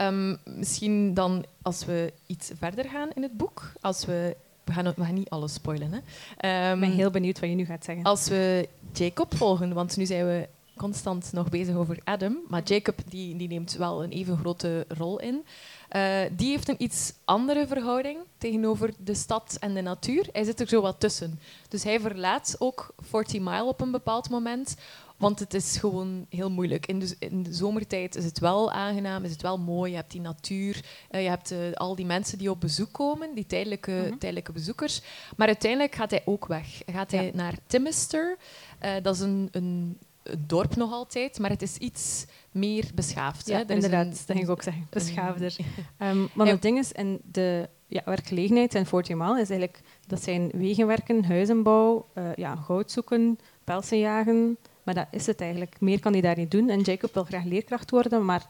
Speaker 2: Ehm, misschien dan als we iets verder gaan in het boek. Als we, we, gaan, we gaan niet alles spoilen. Hè. Ehm,
Speaker 3: Ik ben heel benieuwd wat je nu gaat zeggen.
Speaker 2: Als we Jacob volgen, want nu zijn we constant nog bezig over Adam, maar Jacob die, die neemt wel een even grote rol in. Eh, die heeft een iets andere verhouding tegenover de stad en de natuur. Hij zit er zo wat tussen. Dus hij verlaat ook 40 Mile op een bepaald moment, want het is gewoon heel moeilijk. In de, in de zomertijd is het wel aangenaam, is het wel mooi. Je hebt die natuur, eh, je hebt eh, al die mensen die op bezoek komen, die tijdelijke,
Speaker 3: Mhm.
Speaker 2: tijdelijke bezoekers. Maar uiteindelijk gaat hij ook weg. Gaat hij
Speaker 3: Ja.
Speaker 2: naar Timister. Eh, dat is een, een, een dorp nog altijd, maar het is iets meer beschaafd.
Speaker 3: Ja,
Speaker 2: hè. Er
Speaker 3: inderdaad,
Speaker 2: een-
Speaker 3: dat ging ik ook zeggen. Beschaafder. Ehm, want het ding is, en de ja, werkgelegenheid in 40 Mile is eigenlijk, dat zijn wegenwerken, huizenbouw, ja, goud zoeken, pelsen jagen. Maar dat is het eigenlijk. Meer kan hij daar niet doen. En Jacob wil graag leerkracht worden, maar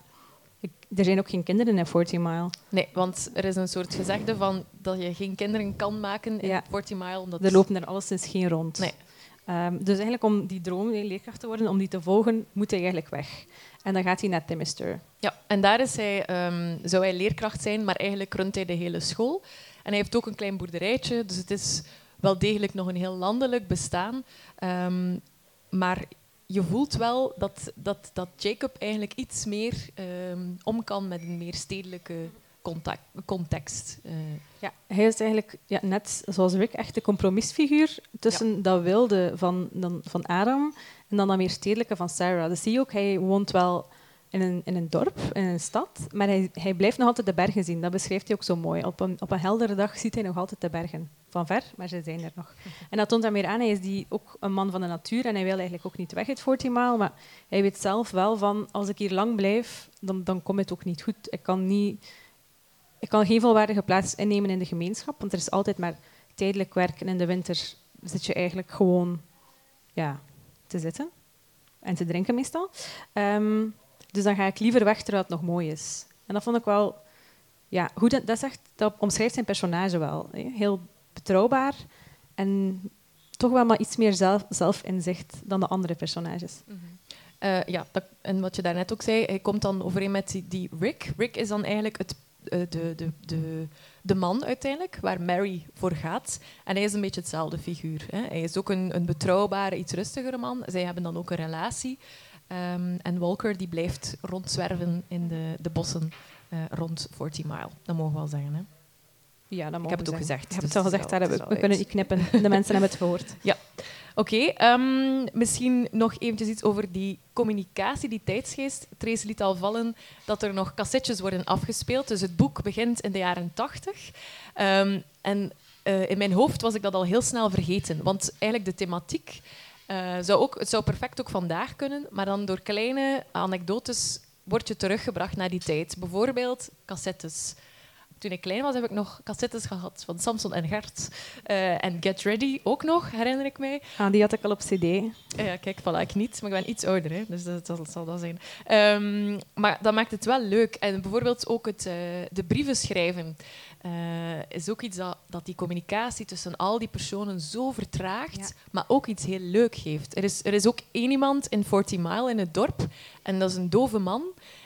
Speaker 3: ik, er zijn ook geen kinderen in 40 Mile.
Speaker 2: Nee, want er is een soort gezegde van dat je geen kinderen kan maken in
Speaker 3: Ja.
Speaker 2: 40 Mile. Omdat
Speaker 3: Er lopen er alleszins geen rond.
Speaker 2: Nee.
Speaker 3: Ehm, dus eigenlijk om die droom, die leerkracht te worden, om die te volgen, moet hij eigenlijk weg. En dan gaat hij naar Timister.
Speaker 2: Ja, en daar is hij, ehm, zou hij leerkracht zijn, maar eigenlijk runt hij de hele school. En hij heeft ook een klein boerderijtje, dus het is wel degelijk nog een heel landelijk bestaan. Ehm, maar je voelt wel dat, dat, dat Jacob eigenlijk iets meer ehm, om kan met een meer stedelijke contact, context. Eh,
Speaker 3: Ja, hij is eigenlijk ja, net zoals Rick echt de compromisfiguur tussen dat wilde van, dan, van Adam en dan dat meer stedelijke van Sarah. Dat zie je ook, hij woont wel in een, in een dorp, in een stad, maar hij, hij blijft nog altijd de bergen zien. Dat beschrijft hij ook zo mooi. Op een, op een heldere dag ziet hij nog altijd de bergen. Van ver, maar ze zijn er nog. En dat toont hem weer aan. Hij is die, ook een man van de natuur en hij wil eigenlijk ook niet weg uit 40 maal, maar hij weet zelf wel van, als ik hier lang blijf, dan, dan komt het ook niet goed. Ik kan niet ik kan geen volwaardige plaats innemen in de gemeenschap, want er is altijd maar tijdelijk werk en in de winter zit je eigenlijk gewoon ja, te zitten en te drinken meestal. Ehm, dus dan ga ik liever weg terwijl het nog mooi is. En dat vond ik wel ja, goed. Dat, echt, dat omschrijft zijn personage wel. Heel betrouwbaar en toch wel maar iets meer zelf, zelfinzicht dan de andere personages.
Speaker 2: Eh, ja, en wat je daarnet ook zei, hij komt dan overeen met die, die Rick. Rick is dan eigenlijk het, eh, de, de, de, de man uiteindelijk, waar Mary voor gaat. En hij is een beetje hetzelfde figuur. Hè. Hij is ook een, een betrouwbare, iets rustigere man. Zij hebben dan ook een relatie. Ehm, en Walker die blijft rondzwerven in de, de bossen eh, rond 40 Mile. Dat mogen we wel zeggen. Hè.
Speaker 3: Ja, dat
Speaker 2: Ik heb het ook gezegd,
Speaker 3: hebt
Speaker 2: dus
Speaker 3: het al
Speaker 2: is
Speaker 3: gezegd, daar hebben we, kunnen niet knippen. De mensen hebben het gehoord.
Speaker 2: Oké, ehm, misschien nog eventjes iets over die communicatie, die tijdsgeest. Trace liet al vallen dat er nog cassettes worden afgespeeld. Dus het boek begint in de jaren tachtig. Ehm, en eh, in mijn hoofd was ik dat al heel snel vergeten. Want eigenlijk de thematiek eh, zou ook, het zou perfect ook vandaag kunnen, maar dan door kleine anekdotes word je teruggebracht naar die tijd. Bijvoorbeeld cassettes. Toen ik klein was, heb ik nog cassettes gehad van Samson en Gert. Eh, en Get Ready ook nog, herinner ik mij.
Speaker 3: Ah, die had ik al op cd.
Speaker 2: Eh, Ja, kijk, voilà, ik niet, maar ik ben iets ouder, hè, dus dat, dat zal dat zijn. Ehm, maar dat maakt het wel leuk. En bijvoorbeeld ook het, eh, de brieven schrijven is ook iets dat, dat die communicatie tussen al die personen zo vertraagt,
Speaker 3: Ja.
Speaker 2: maar ook iets heel leuk geeft. Er is, er is ook één iemand in 40 Mile in het dorp, en dat is een dove man.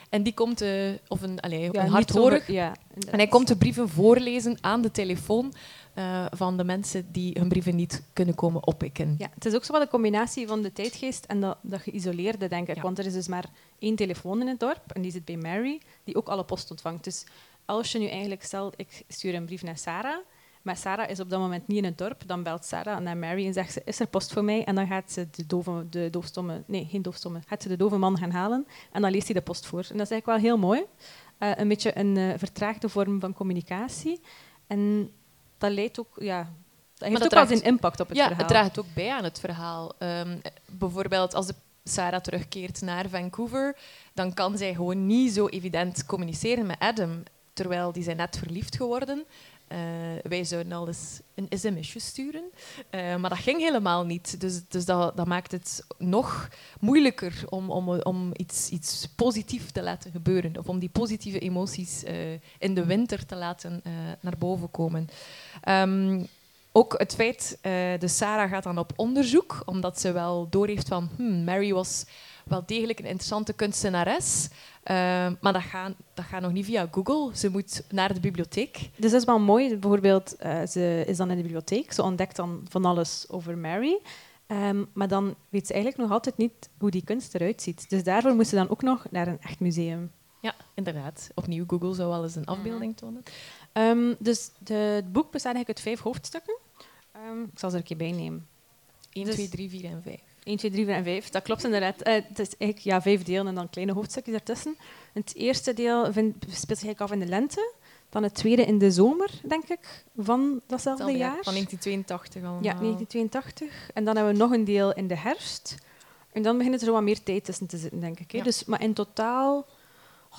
Speaker 2: En die komt, eh, of een, allee,
Speaker 3: Ja,
Speaker 2: een hardhorig,
Speaker 3: Ja,
Speaker 2: en hij komt de brieven voorlezen aan de telefoon eh, van de mensen die hun brieven niet kunnen komen oppikken.
Speaker 3: Ja, het is ook zo wat een combinatie van de tijdgeest en dat, dat geïsoleerde, denk ik.
Speaker 2: Ja.
Speaker 3: Want er is dus maar één telefoon in het dorp en die zit bij Mary, die ook alle post ontvangt. Dus als je nu eigenlijk stelt, ik stuur een brief naar Sarah Maar Sarah is op dat moment niet in het dorp. Dan belt Sarah naar Mary en zegt ze, is er post voor mij? En dan gaat ze de, dove, de doofstomme... Nee, geen doofstomme. Gaat ze de dove man gaan halen. En dan leest hij de post voor. En dat is eigenlijk wel heel mooi. Uh, een beetje een uh, vertraagde vorm van communicatie. En dat leidt ook... Ja, dat heeft ook wel zijn impact op het
Speaker 2: ja,
Speaker 3: verhaal.
Speaker 2: het draagt ook bij aan het verhaal. Um, bijvoorbeeld als de Sarah terugkeert naar Vancouver, dan kan zij gewoon niet zo evident communiceren met Adam, terwijl die zijn net verliefd geworden. Uh, wij zouden al eens een sms'je sturen. Uh, maar dat ging helemaal niet. Dus, dus dat, dat, maakt het nog moeilijker om, om, om iets, iets positiefs te laten gebeuren. Of om die positieve emoties uh, in de winter te laten naar boven komen. Um, ook het feit, de Sarah gaat dan op onderzoek, omdat ze wel doorheeft van hmm, Mary was wel degelijk een interessante kunstenares. Uh, maar dat gaat, dat gaat nog niet via Google. Ze moet naar de bibliotheek.
Speaker 3: Dus dat is wel mooi. Bijvoorbeeld, uh, ze is dan in de bibliotheek. Ze ontdekt dan van alles over Mary. Um, maar dan weet ze eigenlijk nog altijd niet hoe die kunst eruit ziet. Dus daarvoor moest ze dan ook nog naar een echt museum.
Speaker 2: Ja, inderdaad. Opnieuw, Google zou wel eens een afbeelding tonen.
Speaker 3: Um, dus de, het boek bestaat eigenlijk uit vijf hoofdstukken. Um, ik zal ze er een keer bij nemen.
Speaker 2: 1, 2, 3, 4 en 5.
Speaker 3: 1, 2, 3, 4 en 5. Dat klopt inderdaad. Uh, het is eigenlijk ja, vijf delen en dan kleine hoofdstukjes ertussen. Het eerste deel vind, speelt zich af in de lente. Dan het tweede in de zomer, denk ik, van datzelfde
Speaker 2: jaar.
Speaker 3: jaar.
Speaker 2: Van 1982 allemaal.
Speaker 3: Ja, 1982. En dan hebben we nog een deel in de herfst. En dan begint er zo wat meer tijd tussen te zitten, denk ik. Hè. Ja. Dus, maar in totaal,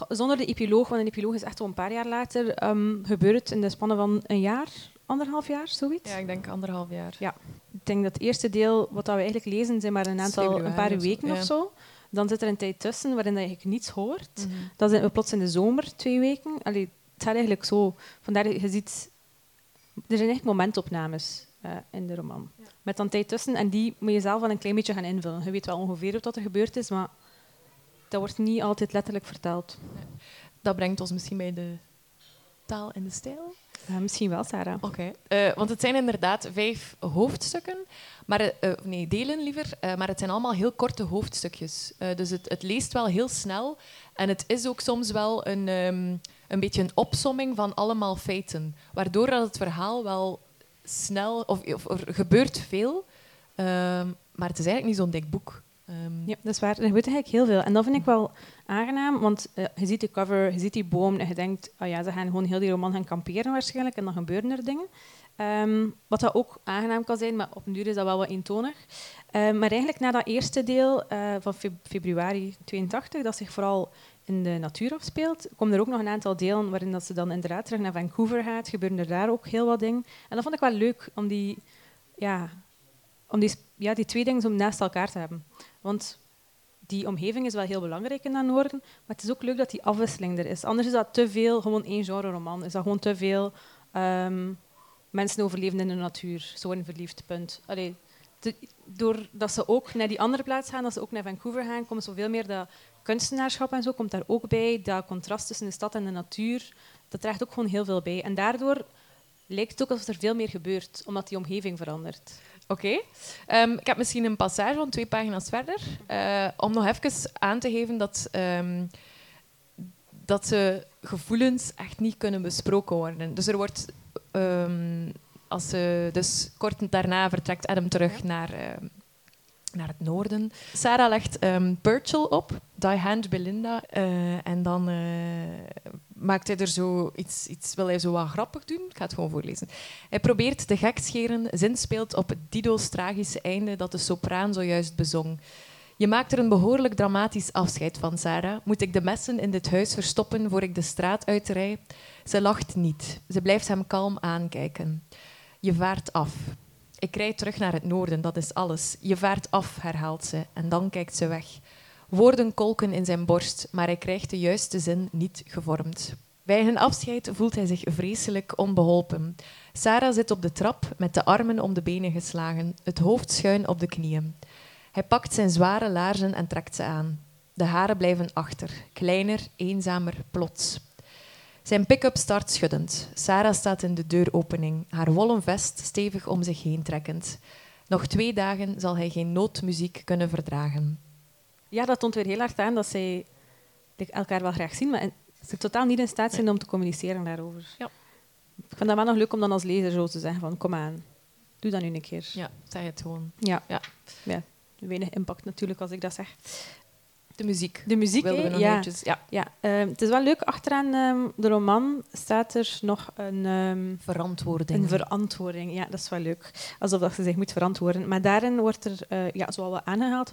Speaker 3: zonder de epiloog, want een epiloog is echt al een paar jaar later, um, gebeurt het in de spannen van een jaar, anderhalf jaar, zoiets?
Speaker 2: Ja, ik denk anderhalf jaar.
Speaker 3: Ja. Ik denk dat het eerste deel, wat we eigenlijk lezen, zijn maar een aantal, een paar weken of zo. Dan zit er een tijd tussen waarin je eigenlijk niets hoort. Mm -hmm. Dan zijn we plots in de zomer, twee weken. Allee, het gaat eigenlijk zo. Vandaar, je ziet... Er zijn echt momentopnames uh, in de roman. Ja. Met dan tijd tussen. En die moet je zelf wel een klein beetje gaan invullen. Je weet wel ongeveer wat er gebeurd is, maar dat wordt niet altijd letterlijk verteld.
Speaker 2: Nee. Dat brengt ons misschien bij de taal en de stijl.
Speaker 3: Uh, misschien wel, Sarah.
Speaker 2: Oké. Uh, want het zijn inderdaad vijf hoofdstukken, maar, uh, nee, delen liever, maar het zijn allemaal heel korte hoofdstukjes. dus het, het, leest wel heel snel en het is ook soms wel een, um, een beetje een opsomming van allemaal feiten, waardoor dat het verhaal wel snel, of, of er gebeurt veel, maar het is eigenlijk niet zo'n dik boek.
Speaker 3: Um, ja, dat is waar. Er gebeurt eigenlijk heel veel. En dat vind ik wel aangenaam, want uh, je ziet de cover, je ziet die boom en je denkt, oh ja, ze gaan gewoon heel die roman gaan kamperen waarschijnlijk en dan gebeuren er dingen. Um, wat dat ook aangenaam kan zijn, maar op een duur is dat wel wat eentonig. Um, maar eigenlijk na dat eerste deel uh, van februari 82, dat zich vooral in de natuur afspeelt, komen er ook nog een aantal delen waarin dat ze dan inderdaad terug naar Vancouver gaat, gebeuren er daar ook heel wat dingen. En dat vond ik wel leuk, om die, ja, om die, ja, die twee dingen zo naast elkaar te hebben. Want die omgeving is wel heel belangrijk in dat noorden, maar het is ook leuk dat die afwisseling er is. Anders is dat te veel gewoon één genre roman. Is dat gewoon te veel um, mensen overleven in de natuur, zo worden verliefd, punt. Allee, te, doordat ze ook naar die andere plaats gaan, dat ze ook naar Vancouver gaan, komt zoveel meer dat kunstenaarschap en zo komt daar ook bij. Dat contrast tussen de stad en de natuur, dat draagt ook gewoon heel veel bij. En daardoor lijkt het ook alsof er veel meer gebeurt, omdat die omgeving verandert.
Speaker 2: Oké. Okay. Um, ik heb misschien een passage van twee pagina's verder. Uh, om nog even aan te geven dat, um, dat de gevoelens echt niet kunnen besproken worden. Dus er wordt... Um, als ze, dus kort daarna vertrekt Adam terug naar, naar het noorden. Sarah legt um, op, Die Hand Belinda. Uh, en dan maakt hij er zo iets, iets, wil hij zo wat grappig doen. Ik ga het gewoon voorlezen. Hij probeert de gekscheren, zinspeelt op Dido's tragische einde dat de sopraan zojuist bezong. Je maakt er een behoorlijk dramatisch afscheid van, Sarah. Moet ik de messen in dit huis verstoppen voor ik de straat uitrij? Ze lacht niet. Ze blijft hem kalm aankijken. Je vaart af. Ik rijd terug naar het noorden, dat is alles. Je vaart af, herhaalt ze, en dan kijkt ze weg. Woorden kolken in zijn borst, maar hij krijgt de juiste zin niet gevormd. Bij hun afscheid voelt hij zich vreselijk onbeholpen. Sarah zit op de trap met de armen om de benen geslagen, het hoofd schuin op de knieën. Hij pakt zijn zware laarzen en trekt ze aan. De haren blijven achter, kleiner, eenzamer, plots. Zijn pick-up start schuddend. Sarah staat in de deuropening, haar wollen vest stevig om zich heen trekkend. Nog twee dagen zal hij geen noodmuziek kunnen verdragen.
Speaker 3: Ja, dat toont weer heel hard aan dat zij elkaar wel graag zien, maar ze totaal niet in staat zijn om te communiceren daarover.
Speaker 2: Ja.
Speaker 3: ik vind dat wel nog leuk om dan als lezer zo te zeggen van kom aan, doe dat nu een keer.
Speaker 2: Ja, zeg het gewoon.
Speaker 3: Ja.
Speaker 2: Ja.
Speaker 3: ja. Weinig impact natuurlijk als ik dat zeg.
Speaker 2: De muziek.
Speaker 3: De muziek,
Speaker 2: Wilden we
Speaker 3: hè?
Speaker 2: nog
Speaker 3: ja.
Speaker 2: eventjes- ja.
Speaker 3: ja. ehm, het is wel leuk, achteraan ehm, de roman staat er nog een... ehm,
Speaker 2: Verantwoording.
Speaker 3: Een verantwoording, ja, dat is wel leuk. Alsof dat ze zich moet verantwoorden. Maar daarin wordt er eh, ja, zo wel aangehaald,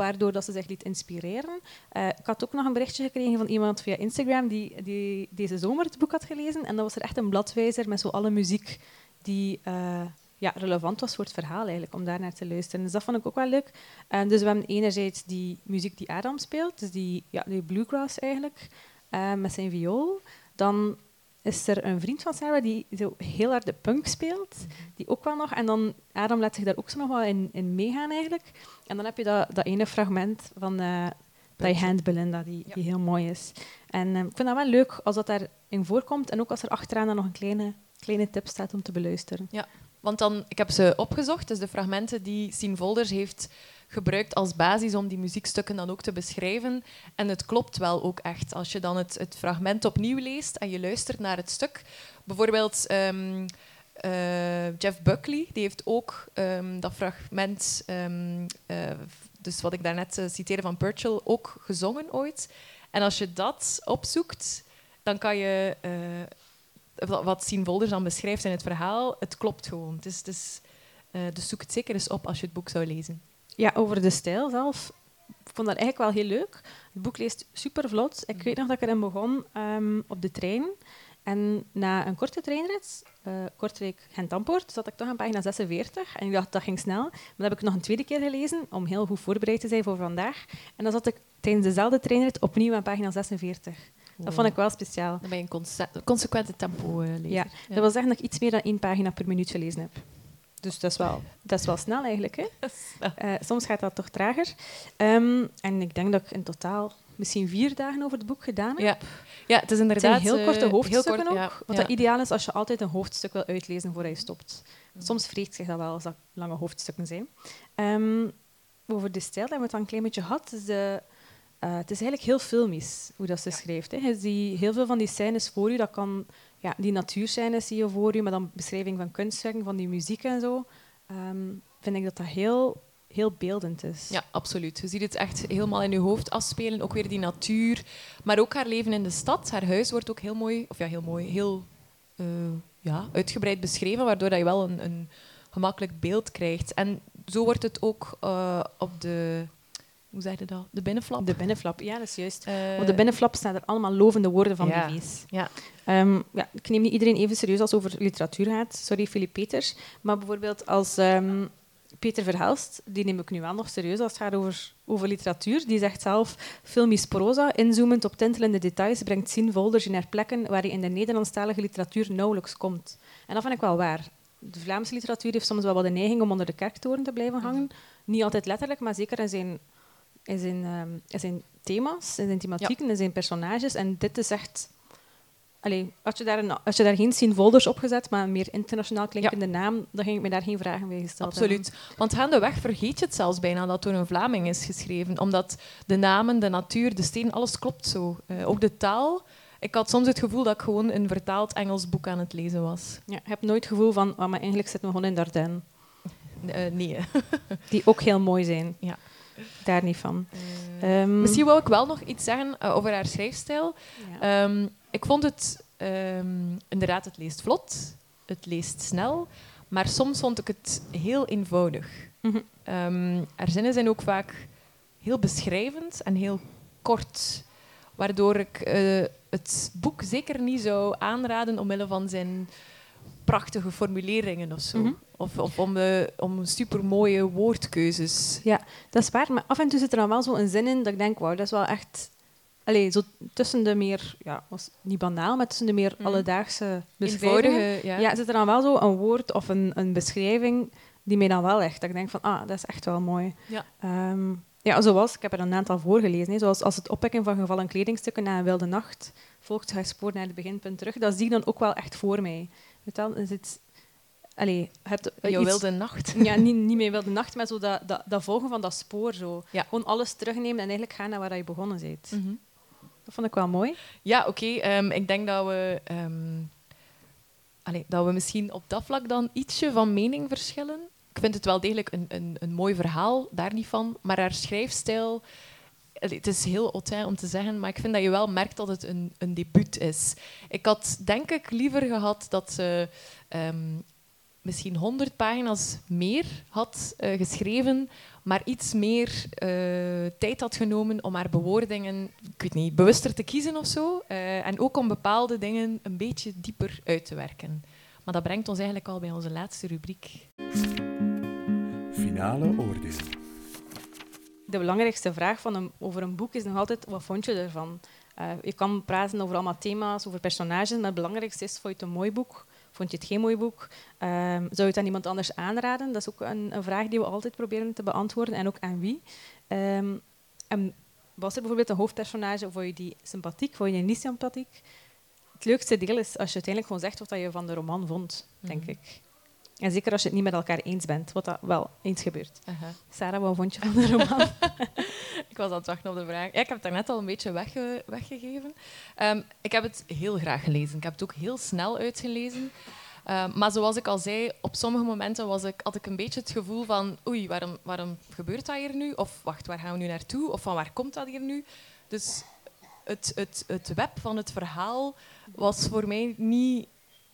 Speaker 3: waardoor dat ze zich liet inspireren. Eh, ik had ook nog een berichtje gekregen van iemand via Instagram die, die deze zomer het boek had gelezen. En dat was er echt een bladwijzer met zo alle muziek die eh, ja, relevant was voor het verhaal, eigenlijk, om daar naar te luisteren. Dus dat vond ik ook wel leuk. En dus we hebben enerzijds die muziek die Adam speelt, dus die, ja, bluegrass eigenlijk, eh, met zijn viool. Dan is er een vriend van Sarah die zo heel hard de punk speelt, die ook wel nog. En dan Adam laat zich daar ook zo nog wel in, in meegaan eigenlijk. En dan heb je dat, dat ene fragment van eh Die Hand Belinda, die,
Speaker 2: Ja.
Speaker 3: die heel mooi is. En eh, ik vind dat wel leuk als dat daarin voorkomt en ook als er achteraan dan nog een kleine, kleine tip staat om te beluisteren.
Speaker 2: Want dan, ik heb ze opgezocht, dus de fragmenten die Sien Volders heeft gebruikt als basis om die muziekstukken dan ook te beschrijven. En het klopt wel ook echt. Als je dan het, het fragment opnieuw leest en je luistert naar het stuk. Bijvoorbeeld ehm, eh, Jeff Buckley, die heeft ook ehm, dat fragment, ehm, eh, dus wat ik daarnet eh, citeerde van Purcell, ook gezongen ooit. En als je dat opzoekt, dan kan je... wat- Sien Volders dan beschrijft in het verhaal, het klopt gewoon. Eh, dus zoek het zeker eens op als je het boek zou lezen.
Speaker 3: Ja, over de stijl zelf. Ik vond dat eigenlijk wel heel leuk. Het boek leest super vlot. Ik weet nog dat ik erin begon ehm, op de trein. En na een korte treinrit, eh Kortrijk-Gent-Ampoort, zat ik toch aan pagina 46. En ik dacht, dat ging snel. Maar dat heb ik nog een tweede keer gelezen, om heel goed voorbereid te zijn voor vandaag. En dan zat ik tijdens dezelfde treinrit opnieuw aan pagina 46. Dat vond ik wel speciaal.
Speaker 2: Dan ben je een conse- consequente tempo eh lezer.
Speaker 3: Ja, Dat wil zeggen dat ik iets meer dan één pagina per minuut gelezen heb. Dus dat is wel, dat is wel snel eigenlijk. Hè? Eh, soms gaat dat toch trager. Ehm, en ik denk dat ik in totaal misschien vier dagen over het boek gedaan heb.
Speaker 2: Ja. ja, het is
Speaker 3: Het
Speaker 2: inderdaad...
Speaker 3: zijn heel korte
Speaker 2: eh,
Speaker 3: hoofdstukken
Speaker 2: heel kort,
Speaker 3: ook.
Speaker 2: ja,
Speaker 3: Wat
Speaker 2: ja.
Speaker 3: dat ideaal is als je altijd een hoofdstuk wil uitlezen voordat je stopt. Soms vreegt zich dat wel als dat lange hoofdstukken zijn. Ehm, over de stijl hebben we het al een klein beetje gehad. Dus de, eh, het is eigenlijk heel filmisch hoe dat ze schrijft. Hè. Je ziet heel veel van die scènes voor je. Dat kan, ja, die natuurscènes zie je voor je, maar dan beschrijving van kunstwerken, van die muziek en zo. Ehm, vind ik dat dat heel, heel beeldend is.
Speaker 2: Ja, absoluut. Je ziet het echt helemaal in je hoofd afspelen. Ook weer die natuur. Maar ook haar leven in de stad. Haar huis wordt ook heel mooi, of ja, heel mooi, heel eh, ja, uitgebreid beschreven, waardoor dat je wel een, een gemakkelijk beeld krijgt. En zo wordt het ook eh, op de, hoe zeg je dat? De binnenflap.
Speaker 3: De binnenflap, ja, dat is juist.
Speaker 2: Eh,
Speaker 3: Op de binnenflap staan er allemaal lovende woorden van
Speaker 2: ja.
Speaker 3: BV's.
Speaker 2: Ja.
Speaker 3: Ehm, ja, ik neem niet iedereen even serieus als het over literatuur gaat. Sorry, Filip Peters. Maar bijvoorbeeld als ehm, Peter Verhelst, die neem ik nu wel nog serieus als het gaat over, over literatuur. Die zegt zelf, filmisch proza, inzoomend op tintelende details, brengt Sien Volders naar plekken waar hij in de Nederlandstalige literatuur nauwelijks komt. En dat vind ik wel waar. De Vlaamse literatuur heeft soms wel wat de neiging om onder de kerktoren te blijven hangen. Niet altijd letterlijk, maar zeker in zijn, in zijn, ehm, in zijn thema's, in zijn thematieken, in zijn personages. En dit is echt... Allee, als, je daar een, je daar geen Sien Volders op gezet, maar een meer internationaal klinkende naam, dan ging ik me daar geen vragen bij gesteld
Speaker 2: Absoluut. Want gaandeweg vergeet je het zelfs bijna dat door een Vlaming is geschreven. Omdat de namen, de natuur, de steen, alles klopt zo. Eh, ook de taal. Ik had soms het gevoel dat ik gewoon een vertaald Engels boek aan het lezen was.
Speaker 3: Ja, je hebt nooit het gevoel van, oh, maar eigenlijk zitten we gewoon in Dardenne.
Speaker 2: Eh, nee.
Speaker 3: Die ook heel mooi zijn.
Speaker 2: Ja.
Speaker 3: Daar niet van.
Speaker 2: Eh,
Speaker 3: Ehm,
Speaker 2: Misschien wou ik wel nog iets zeggen eh, over haar schrijfstijl.
Speaker 3: ja.
Speaker 2: Ehm, ik vond het ehm, inderdaad, het leest vlot, het leest snel, maar soms vond ik het heel eenvoudig. Ehm, haar zinnen zijn ook vaak heel beschrijvend en heel kort, waardoor ik eh, het boek zeker niet zou aanraden omwille van zijn prachtige formuleringen of zo.
Speaker 3: Mhm.
Speaker 2: Of, of om, de, om supermooie woordkeuzes.
Speaker 3: Ja, dat is waar. Maar af en toe zit er dan wel zo een zin in dat ik denk, wauw, dat is wel echt... Allee, zo tussen de meer, ja, was niet banaal, maar tussen de meer
Speaker 2: Mhm.
Speaker 3: alledaagse beschrijvingen.
Speaker 2: Ja.
Speaker 3: Ja, zit er dan wel zo een woord of een, een beschrijving die mij dan wel echt... Dat ik denk van, ah, dat is echt wel mooi.
Speaker 2: Ja.
Speaker 3: Ehm, ja, zoals, ik heb er een aantal voorgelezen, hè, zoals als het oppikken van gevallen kledingstukken na een wilde nacht volgt haar spoor naar het beginpunt terug. Dat zie ik dan ook wel echt voor mij. Weet je wel. Allee, je hebt
Speaker 2: Je
Speaker 3: iets-
Speaker 2: wilde nacht.
Speaker 3: ja, niet, niet meer wilde nacht, maar zo dat, dat, dat volgen van dat spoor. Zo.
Speaker 2: Ja.
Speaker 3: Gewoon alles terugnemen en eigenlijk gaan naar waar je begonnen bent. Dat vond ik wel mooi.
Speaker 2: Ja, oké. ehm, ik denk dat we... ehm, allee, dat we misschien op dat vlak dan ietsje van mening verschillen. Ik vind het wel degelijk een, een, een mooi verhaal, daar niet van. Maar haar schrijfstijl... allee, Het is heel hautain om te zeggen, maar ik vind dat je wel merkt dat het een, een debuut is. Ik had denk ik liever gehad dat ze ehm, misschien 100 pagina's meer had eh, geschreven, maar iets meer eh, tijd had genomen om haar bewoordingen, ik weet niet, bewuster te kiezen of zo. Eh, en ook om bepaalde dingen een beetje dieper uit te werken. Maar dat brengt ons eigenlijk al bij onze laatste rubriek.
Speaker 1: Finale oordeel.
Speaker 3: De belangrijkste vraag van een, over een boek is nog altijd, wat vond je ervan? Eh, je kan praten over allemaal thema's, over personages, maar het belangrijkste is, vond je het een mooi boek? Vond je het geen mooi boek? Ehm, zou je het aan iemand anders aanraden? Dat is ook een, een vraag die we altijd proberen te beantwoorden, en ook aan wie. Ehm, en was er bijvoorbeeld een hoofdpersonage, vond je die sympathiek, vond je die niet sympathiek? Het leukste deel is als je uiteindelijk gewoon zegt wat je van de roman vond, denk
Speaker 2: Mhm.
Speaker 3: ik. En zeker als je het niet met elkaar eens bent, wat dat wel eens gebeurt.
Speaker 2: Aha.
Speaker 3: Sarah, wat vond je van de roman?
Speaker 2: Ik was aan het wachten op de vraag. Ja, ik heb het daarnet al een beetje wegge- weggegeven. Ehm, ik heb het heel graag gelezen. Ik heb het ook heel snel uitgelezen. Ehm, maar zoals ik al zei, op sommige momenten was ik, had ik een beetje het gevoel van oei, waarom, waarom gebeurt dat hier nu? Of wacht, waar gaan we nu naartoe? Of van waar komt dat hier nu? Dus het, het, het web van het verhaal was voor mij niet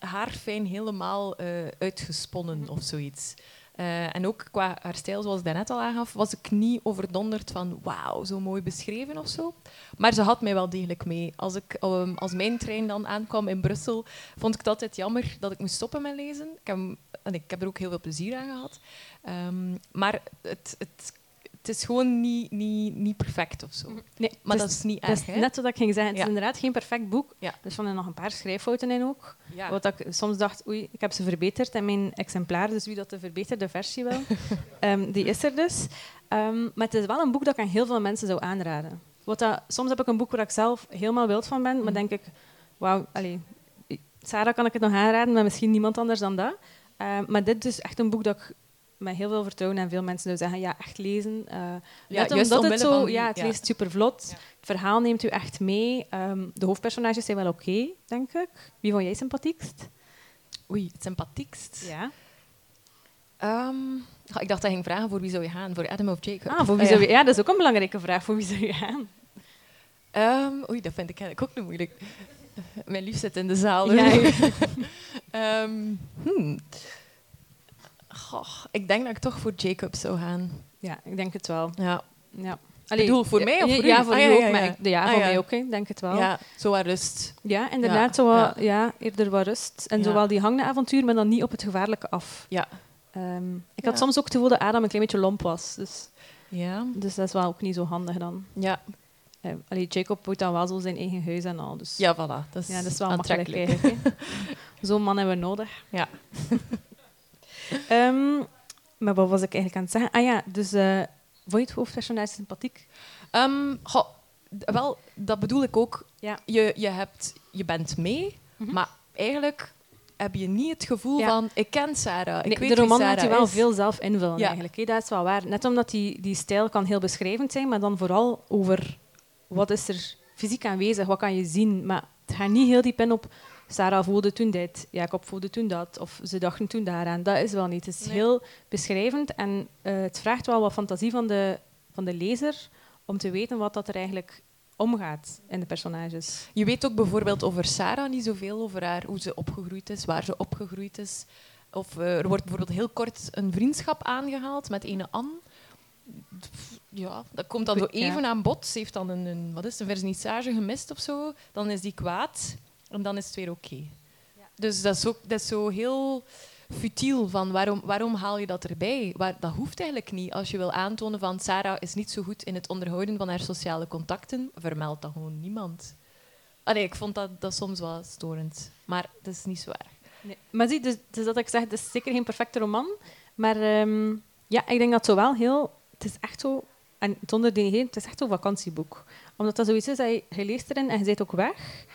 Speaker 2: haarfijn helemaal eh, uitgesponnen of zoiets. Eh, en ook qua haar stijl, zoals ik daarnet al aangaf, was ik niet overdonderd van wauw, zo mooi beschreven of zo. Maar ze had mij wel degelijk mee. Als, ik, ehm, als mijn trein dan aankwam in Brussel, vond ik het altijd jammer dat ik moest stoppen met lezen. Ik heb, en ik heb er ook heel veel plezier aan gehad. Ehm, maar het, het, het is gewoon niet, niet, niet perfect of zo.
Speaker 3: Nee,
Speaker 2: Maar
Speaker 3: dus
Speaker 2: dat is niet
Speaker 3: dat
Speaker 2: erg,
Speaker 3: is net wat ik ging zeggen. Het is inderdaad geen perfect boek.
Speaker 2: Ja.
Speaker 3: Er stonden nog een paar schrijffouten in ook.
Speaker 2: Ja.
Speaker 3: Wat ik soms dacht, oei, ik heb ze verbeterd in mijn exemplaar. Dus wie dat de verbeterde versie wil, ehm, die is er dus. Ehm, maar het is wel een boek dat ik aan heel veel mensen zou aanraden. Wat dat, soms heb ik een boek waar ik zelf helemaal wild van ben. Maar
Speaker 2: Mhm.
Speaker 3: denk ik, wauw, Sarah kan ik het nog aanraden, maar misschien niemand anders dan dat. Ehm, maar dit is echt een boek dat ik met heel veel vertrouwen aan veel mensen zou zeggen, ja, echt lezen.
Speaker 2: Ja,
Speaker 3: net
Speaker 2: juist
Speaker 3: omdat het zo,
Speaker 2: van
Speaker 3: ja, het
Speaker 2: ja.
Speaker 3: leest super vlot.
Speaker 2: Ja.
Speaker 3: Het verhaal neemt u echt mee. Ehm, de hoofdpersonages zijn wel oké, denk ik. Wie vond jij sympathiekst?
Speaker 2: Oei, het sympathiekst.
Speaker 3: Ja.
Speaker 2: Ehm, ik dacht dat ging vragen voor wie zou je gaan? Voor Adam of Jacob?
Speaker 3: Ah, voor wie zou je, ja, dat is ook een belangrijke vraag. Voor wie zou je gaan?
Speaker 2: Ehm, oei, dat vind ik eigenlijk ook niet moeilijk. Mijn lief zit in de zaal.
Speaker 3: Ja.
Speaker 2: Goh, ik denk dat ik toch voor Jacob zou gaan.
Speaker 3: Ja, ik denk het wel.
Speaker 2: Ja,
Speaker 3: Ja.
Speaker 2: bedoel, voor mij of voor u?
Speaker 3: Ja, voor
Speaker 2: Ah, ja,
Speaker 3: ook.
Speaker 2: ja,
Speaker 3: Maar
Speaker 2: ja.
Speaker 3: ik, ja,
Speaker 2: Ah,
Speaker 3: voor
Speaker 2: ja.
Speaker 3: mij ook. Ik denk het wel. Ja,
Speaker 2: zo wat rust.
Speaker 3: inderdaad.
Speaker 2: Ja,
Speaker 3: Zo wat,
Speaker 2: ja.
Speaker 3: ja. eerder wat rust. En zowel die hangende avontuur, maar dan niet op het gevaarlijke af.
Speaker 2: Ja.
Speaker 3: Ehm, ik had soms ook het gevoel dat Adam een klein beetje lomp was. Dus,
Speaker 2: Ja.
Speaker 3: dus dat is wel ook niet zo handig dan.
Speaker 2: Ja.
Speaker 3: Allee, Jacob moet dan wel zo zijn eigen huis en al. Dus
Speaker 2: ja, voilà. Dat is,
Speaker 3: Ja, dat is wel
Speaker 2: aantrekkelijk.
Speaker 3: Zo'n man hebben we nodig.
Speaker 2: Ja.
Speaker 3: Ehm, maar wat was ik eigenlijk aan het zeggen? Ah ja, dus eh vond je het hoofdpersonage sympathiek?
Speaker 2: Ehm, goh, wel, dat bedoel ik ook.
Speaker 3: Ja.
Speaker 2: Je, je, hebt, je bent mee,
Speaker 3: Mhm.
Speaker 2: maar eigenlijk heb je niet het gevoel
Speaker 3: Ja.
Speaker 2: van ik ken Sarah. Ik
Speaker 3: Nee,
Speaker 2: weet
Speaker 3: de roman laat
Speaker 2: Sarah
Speaker 3: je wel
Speaker 2: is.
Speaker 3: veel zelf invullen
Speaker 2: Ja.
Speaker 3: eigenlijk. Dat is wel waar. Net omdat die, die stijl kan heel beschrijvend zijn, maar dan vooral over wat is er fysiek aanwezig, wat kan je zien. Maar het gaat niet heel diep in op Sarah voelde toen dit, Jacob voelde toen dat, of ze dachten toen daaraan. Dat is wel niet. Het is
Speaker 2: Nee.
Speaker 3: heel beschrijvend en eh, het vraagt wel wat fantasie van de, van de lezer om te weten wat dat er eigenlijk omgaat in de personages.
Speaker 2: Je weet ook bijvoorbeeld over Sarah niet zoveel, over haar, hoe ze opgegroeid is, waar ze opgegroeid is. Of eh, er wordt bijvoorbeeld heel kort een vriendschap aangehaald met ene Anne. Ja, dat komt dan zo
Speaker 3: Ja.
Speaker 2: even aan bod. Ze heeft dan een, een, wat is het, een vernissage gemist of zo. Dan is die kwaad en dan is het weer oké. Dus dat is, ook, dat is zo heel futiel van waarom, waarom haal je dat erbij? Waar, dat hoeft eigenlijk niet. Als je wil aantonen van Sarah is niet zo goed in het onderhouden van haar sociale contacten, vermeld dat gewoon niemand. Allee, ik vond dat, dat soms wel storend. Maar dat is niet zwaar.
Speaker 3: Nee. Maar zie, dus, dus dat ik zeg, het is zeker geen perfecte roman. Maar ehm, ja, ik denk dat zo wel heel... Het is echt zo... En zonder denigeren, het is echt zo'n vakantieboek. Omdat dat zoiets is, dat je, je leest erin en je zit ook weg.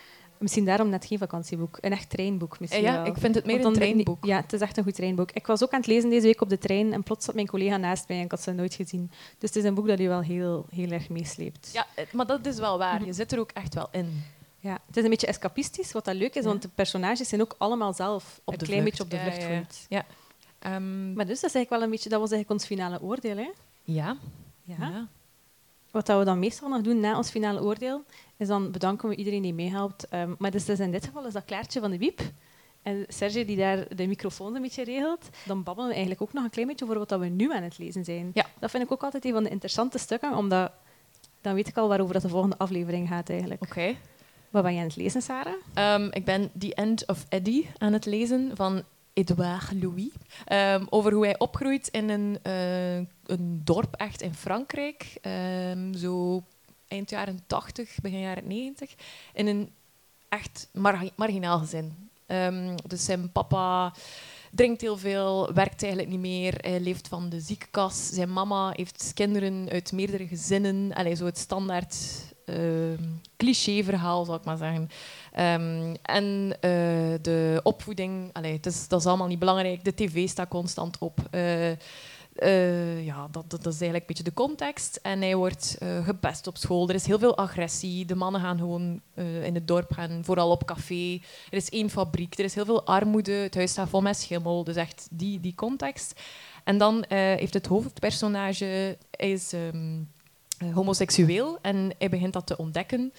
Speaker 3: Misschien daarom net geen vakantieboek. Een echt treinboek misschien
Speaker 2: ja,
Speaker 3: wel.
Speaker 2: ik vind het meer een treinboek.
Speaker 3: Ja, het is echt een goed treinboek. Ik was ook aan het lezen deze week op de trein en plots zat mijn collega naast mij en ik had ze nooit gezien. Dus het is een boek dat je wel heel, heel erg meesleept.
Speaker 2: Ja, het- maar dat is wel waar.
Speaker 3: Mhm.
Speaker 2: Je zit er ook echt wel in.
Speaker 3: Ja, het is een beetje escapistisch, wat dat leuk is,
Speaker 2: Ja.
Speaker 3: want de personages zijn ook allemaal zelf
Speaker 2: Op
Speaker 3: een klein
Speaker 2: vlucht.
Speaker 3: beetje op de vlucht
Speaker 2: ja, ja. Ehm,
Speaker 3: Maar dus, dat, is eigenlijk wel een beetje, dat was eigenlijk ons finale oordeel. Hè?
Speaker 2: ja.
Speaker 3: Ja.
Speaker 2: ja.
Speaker 3: Wat dat we dan meestal nog doen na ons finale oordeel, is dan bedanken we iedereen die meehelpt. Ehm, maar dus, dus in dit geval is dat Klaartje van de Wiep. En Serge die daar de microfoon een beetje regelt. Dan babbelen we eigenlijk ook nog een klein beetje over wat we nu aan het lezen zijn.
Speaker 2: Ja.
Speaker 3: Dat vind ik ook altijd een van de interessante stukken, omdat dan weet ik al waarover dat de volgende aflevering gaat eigenlijk.
Speaker 2: Oké.
Speaker 3: Wat ben je aan het lezen, Sarah?
Speaker 2: Ehm, ik ben The End of Eddie aan het lezen van Edouard Louis. Ehm, over hoe hij opgroeit in een, eh, een dorp echt in Frankrijk. Zo eind jaren 80, begin jaren 90. In een echt mar- marginaal gezin. Ehm, dus zijn papa drinkt heel veel, werkt eigenlijk niet meer. Hij leeft van de ziekenkas. Zijn mama heeft kinderen uit meerdere gezinnen. Allee, zo het standaard ehm cliché-verhaal, ik maar zeggen. Ehm, en eh, de opvoeding, allee, het is, dat is allemaal niet belangrijk. De tv staat constant op. Eh, eh, ja, dat, dat, is eigenlijk een beetje de context. En hij wordt eh, gepest op school. Er is heel veel agressie. De mannen gaan gewoon eh, in het dorp gaan, vooral op café. Er is één fabriek. Er is heel veel armoede. Het huis staat vol met schimmel. Dus echt die, die context. En dan heeft het hoofdpersonage... Is... ehm, eh, homoseksueel en hij begint dat te ontdekken,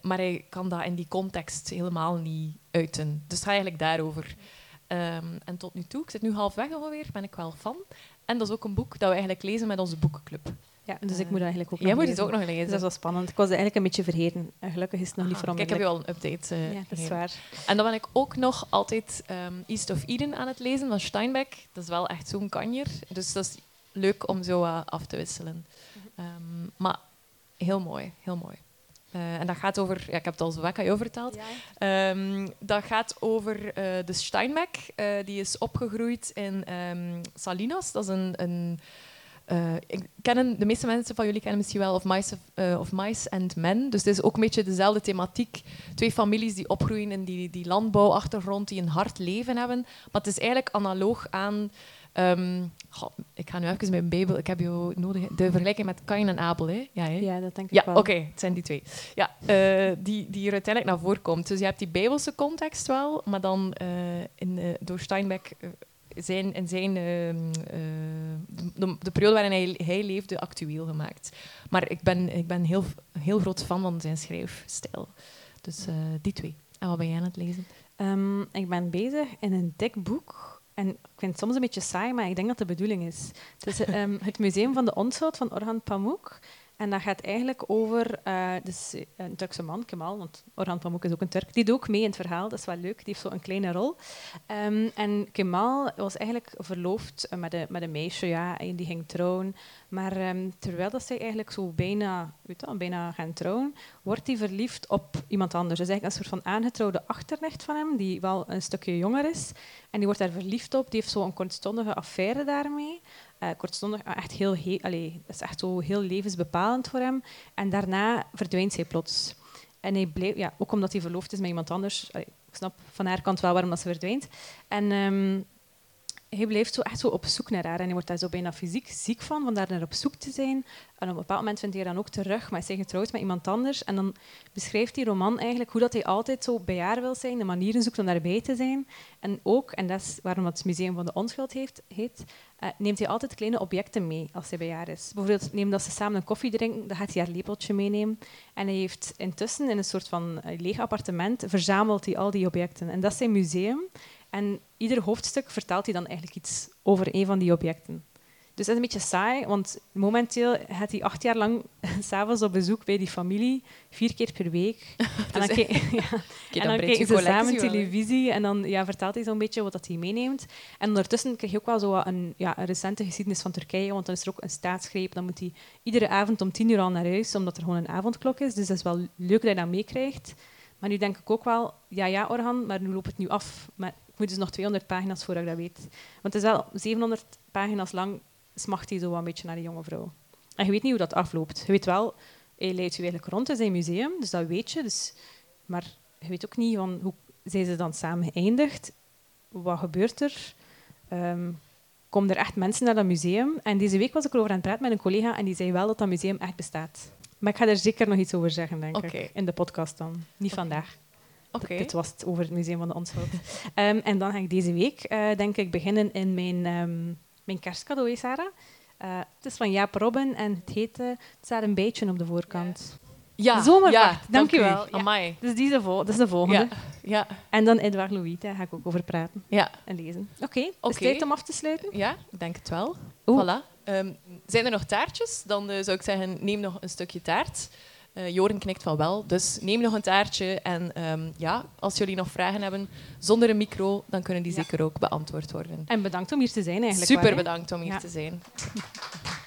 Speaker 2: maar hij kan dat in die context helemaal niet uiten. Dus het gaat eigenlijk daarover. Ehm, en tot nu toe, ik zit nu halfweg ongeveer, ben ik wel fan. En dat is ook een boek dat we eigenlijk lezen met onze boekenclub.
Speaker 3: Ja, dus ik
Speaker 2: Eh,
Speaker 3: moet dat eigenlijk ook
Speaker 2: Jij moet
Speaker 3: lezen.
Speaker 2: het ook nog
Speaker 3: Dus
Speaker 2: lezen.
Speaker 3: dat is wel spannend. Ik was eigenlijk een beetje vergeten. En gelukkig is het nog niet
Speaker 2: Ah,
Speaker 3: voor
Speaker 2: Kijk, ik heb je al een update eh,
Speaker 3: Ja, dat is waar.
Speaker 2: En dan ben ik ook nog altijd ehm, East of Eden aan het lezen van Steinbeck. Dat is wel echt zo'n kanjer. Dus dat is leuk om zo eh, af te wisselen. Ehm, maar heel mooi, heel mooi. Eh, en dat gaat over... Ja, ik heb het al zo vaak aan jou verteld. Ehm, dat gaat over eh, de Steinbeck. Eh, die is opgegroeid in ehm, Salinas. Dat is een... een ik kennen, de meeste mensen van jullie kennen misschien wel of Mice, of, of Mice and Men. Dus het is ook een beetje dezelfde thematiek. Twee families die opgroeien in die, die landbouwachtergrond, die een hard leven hebben. Maar het is eigenlijk analoog aan... ehm, goh, ik ga nu even mijn Bijbel... Ik heb jou nodig... De vergelijking met Kain en Abel, hè? Ja, hè?
Speaker 3: Ja, dat denk ik
Speaker 2: Ja,
Speaker 3: wel.
Speaker 2: oké, het zijn die twee. Ja, eh, die, die er uiteindelijk naar voren komt. Dus je hebt die Bijbelse context wel, maar dan eh, in, eh, door Steinbeck zijn, in zijn, ehm, eh, de, de periode waarin hij, hij leefde actueel gemaakt. Maar ik ben, ik ben heel, heel groot fan van zijn schrijfstijl. Dus die twee. En wat ben jij aan het lezen?
Speaker 3: Ehm, ik ben bezig in een dik boek. En ik vind het soms een beetje saai, maar ik denk dat de bedoeling is. Het ehm, het Museum van de Onschuld van Orhan Pamuk. En dat gaat eigenlijk over eh, dus een Turkse man, Kemal, want Orhan Pamuk is ook een Turk. Die doet ook mee in het verhaal, dat is wel leuk. Die heeft zo een kleine rol. Ehm, en Kemal was eigenlijk verloofd eh, met een, met een meisje, ja, en die ging trouwen. Maar ehm, terwijl dat zij eigenlijk zo bijna, weet bijna gaan trouwen, wordt hij verliefd op iemand anders. Dus eigenlijk een soort van aangetrouwde achternicht van hem, die wel een stukje jonger is. En die wordt daar verliefd op. Die heeft zo een kortstondige affaire daarmee. Eh, kortstondig, eh, echt heel, he- dat is echt zo heel levensbepalend voor hem. En daarna verdwijnt zij plots. En hij bleef, ja, ook omdat hij verloofd is met iemand anders. Ik snap van haar kant wel waarom dat ze verdwijnt. En ehm, hij blijft zo echt zo op zoek naar haar. En hij wordt daar zo bijna fysiek ziek van, van daar naar op zoek te zijn. En op een bepaald moment vindt hij haar dan ook terug, maar is getrouwd met iemand anders. En dan beschrijft die roman eigenlijk hoe dat hij altijd zo bij haar wil zijn, de manieren zoekt om daarbij te zijn. En ook, en dat is waarom het Museum van de Onschuld heeft, heet, eh, neemt hij altijd kleine objecten mee als hij bij haar is. Bijvoorbeeld, neem dat ze samen een koffie drinken, dan gaat hij haar lepeltje meenemen. En hij heeft intussen in een soort van eh, leeg appartement verzamelt hij al die objecten. En dat is zijn museum. En ieder hoofdstuk vertelt hij dan eigenlijk iets over een van die objecten. Dus dat is een beetje saai, want momenteel gaat hij acht jaar lang s'avonds op bezoek bij die familie, vier keer per week. en dan,
Speaker 2: Dus-
Speaker 3: kijk- ja, en dan kijken ze samen televisie en dan ja, vertelt hij zo'n beetje wat dat hij meeneemt. En ondertussen krijg je ook wel zo een, ja, een recente geschiedenis van Turkije, want dan is er ook een staatsgreep. Dan moet hij iedere avond om tien uur al naar huis, omdat er gewoon een avondklok is. Dus dat is wel leuk dat je dat meekrijgt. Maar nu denk ik ook wel, ja, ja, Orhan, maar nu loopt het nu af. Maar ik moet dus nog 200 pagina's voordat ik dat weet. Want het is wel 700 pagina's lang, smacht hij zo wel een beetje naar die jonge vrouw. En je weet niet hoe dat afloopt. Je weet wel, hij leidt je eigenlijk rond in zijn museum, dus dat weet je. Dus, maar je weet ook niet van hoe zijn ze dan samen geëindigd. Wat gebeurt er? Ehm, komen er echt mensen naar dat museum? En deze week was ik erover aan het praten met een collega en die zei wel dat dat museum echt bestaat. Maar ik ga er zeker nog iets over zeggen, denk ik. In de podcast dan. Niet vandaag.
Speaker 2: Oké.
Speaker 3: Dit was het over het Museum van de Onschuld. Ehm, en dan ga ik deze week, eh, denk ik, beginnen in mijn, ehm, mijn kerstcadeau, Sarah. Eh, het is van Jaap Robin en het heet... eh, het staat een beetje op de voorkant.
Speaker 2: Ja,
Speaker 3: Zomerwacht,
Speaker 2: ja,
Speaker 3: dank u
Speaker 2: u.
Speaker 3: wel. Ja.
Speaker 2: Amai.
Speaker 3: Dus die is de, vol- dat is de volgende.
Speaker 2: Ja, ja,
Speaker 3: En dan Edouard Louis, daar ga ik ook over praten
Speaker 2: ja.
Speaker 3: en lezen. Oké, is
Speaker 2: Oké.
Speaker 3: het tijd om af te sluiten?
Speaker 2: Ja, ik denk het wel.
Speaker 3: Oeh.
Speaker 2: Voilà. Ehm, zijn er nog taartjes? Dan eh, zou ik zeggen, neem nog een stukje taart. Eh, Joren knikt van wel, dus neem nog een taartje. En ehm, ja, als jullie nog vragen hebben zonder een micro, dan kunnen die
Speaker 3: Ja.
Speaker 2: zeker ook beantwoord worden.
Speaker 3: En bedankt om hier te zijn eigenlijk.
Speaker 2: Super bedankt om hier
Speaker 3: Ja.
Speaker 2: te zijn.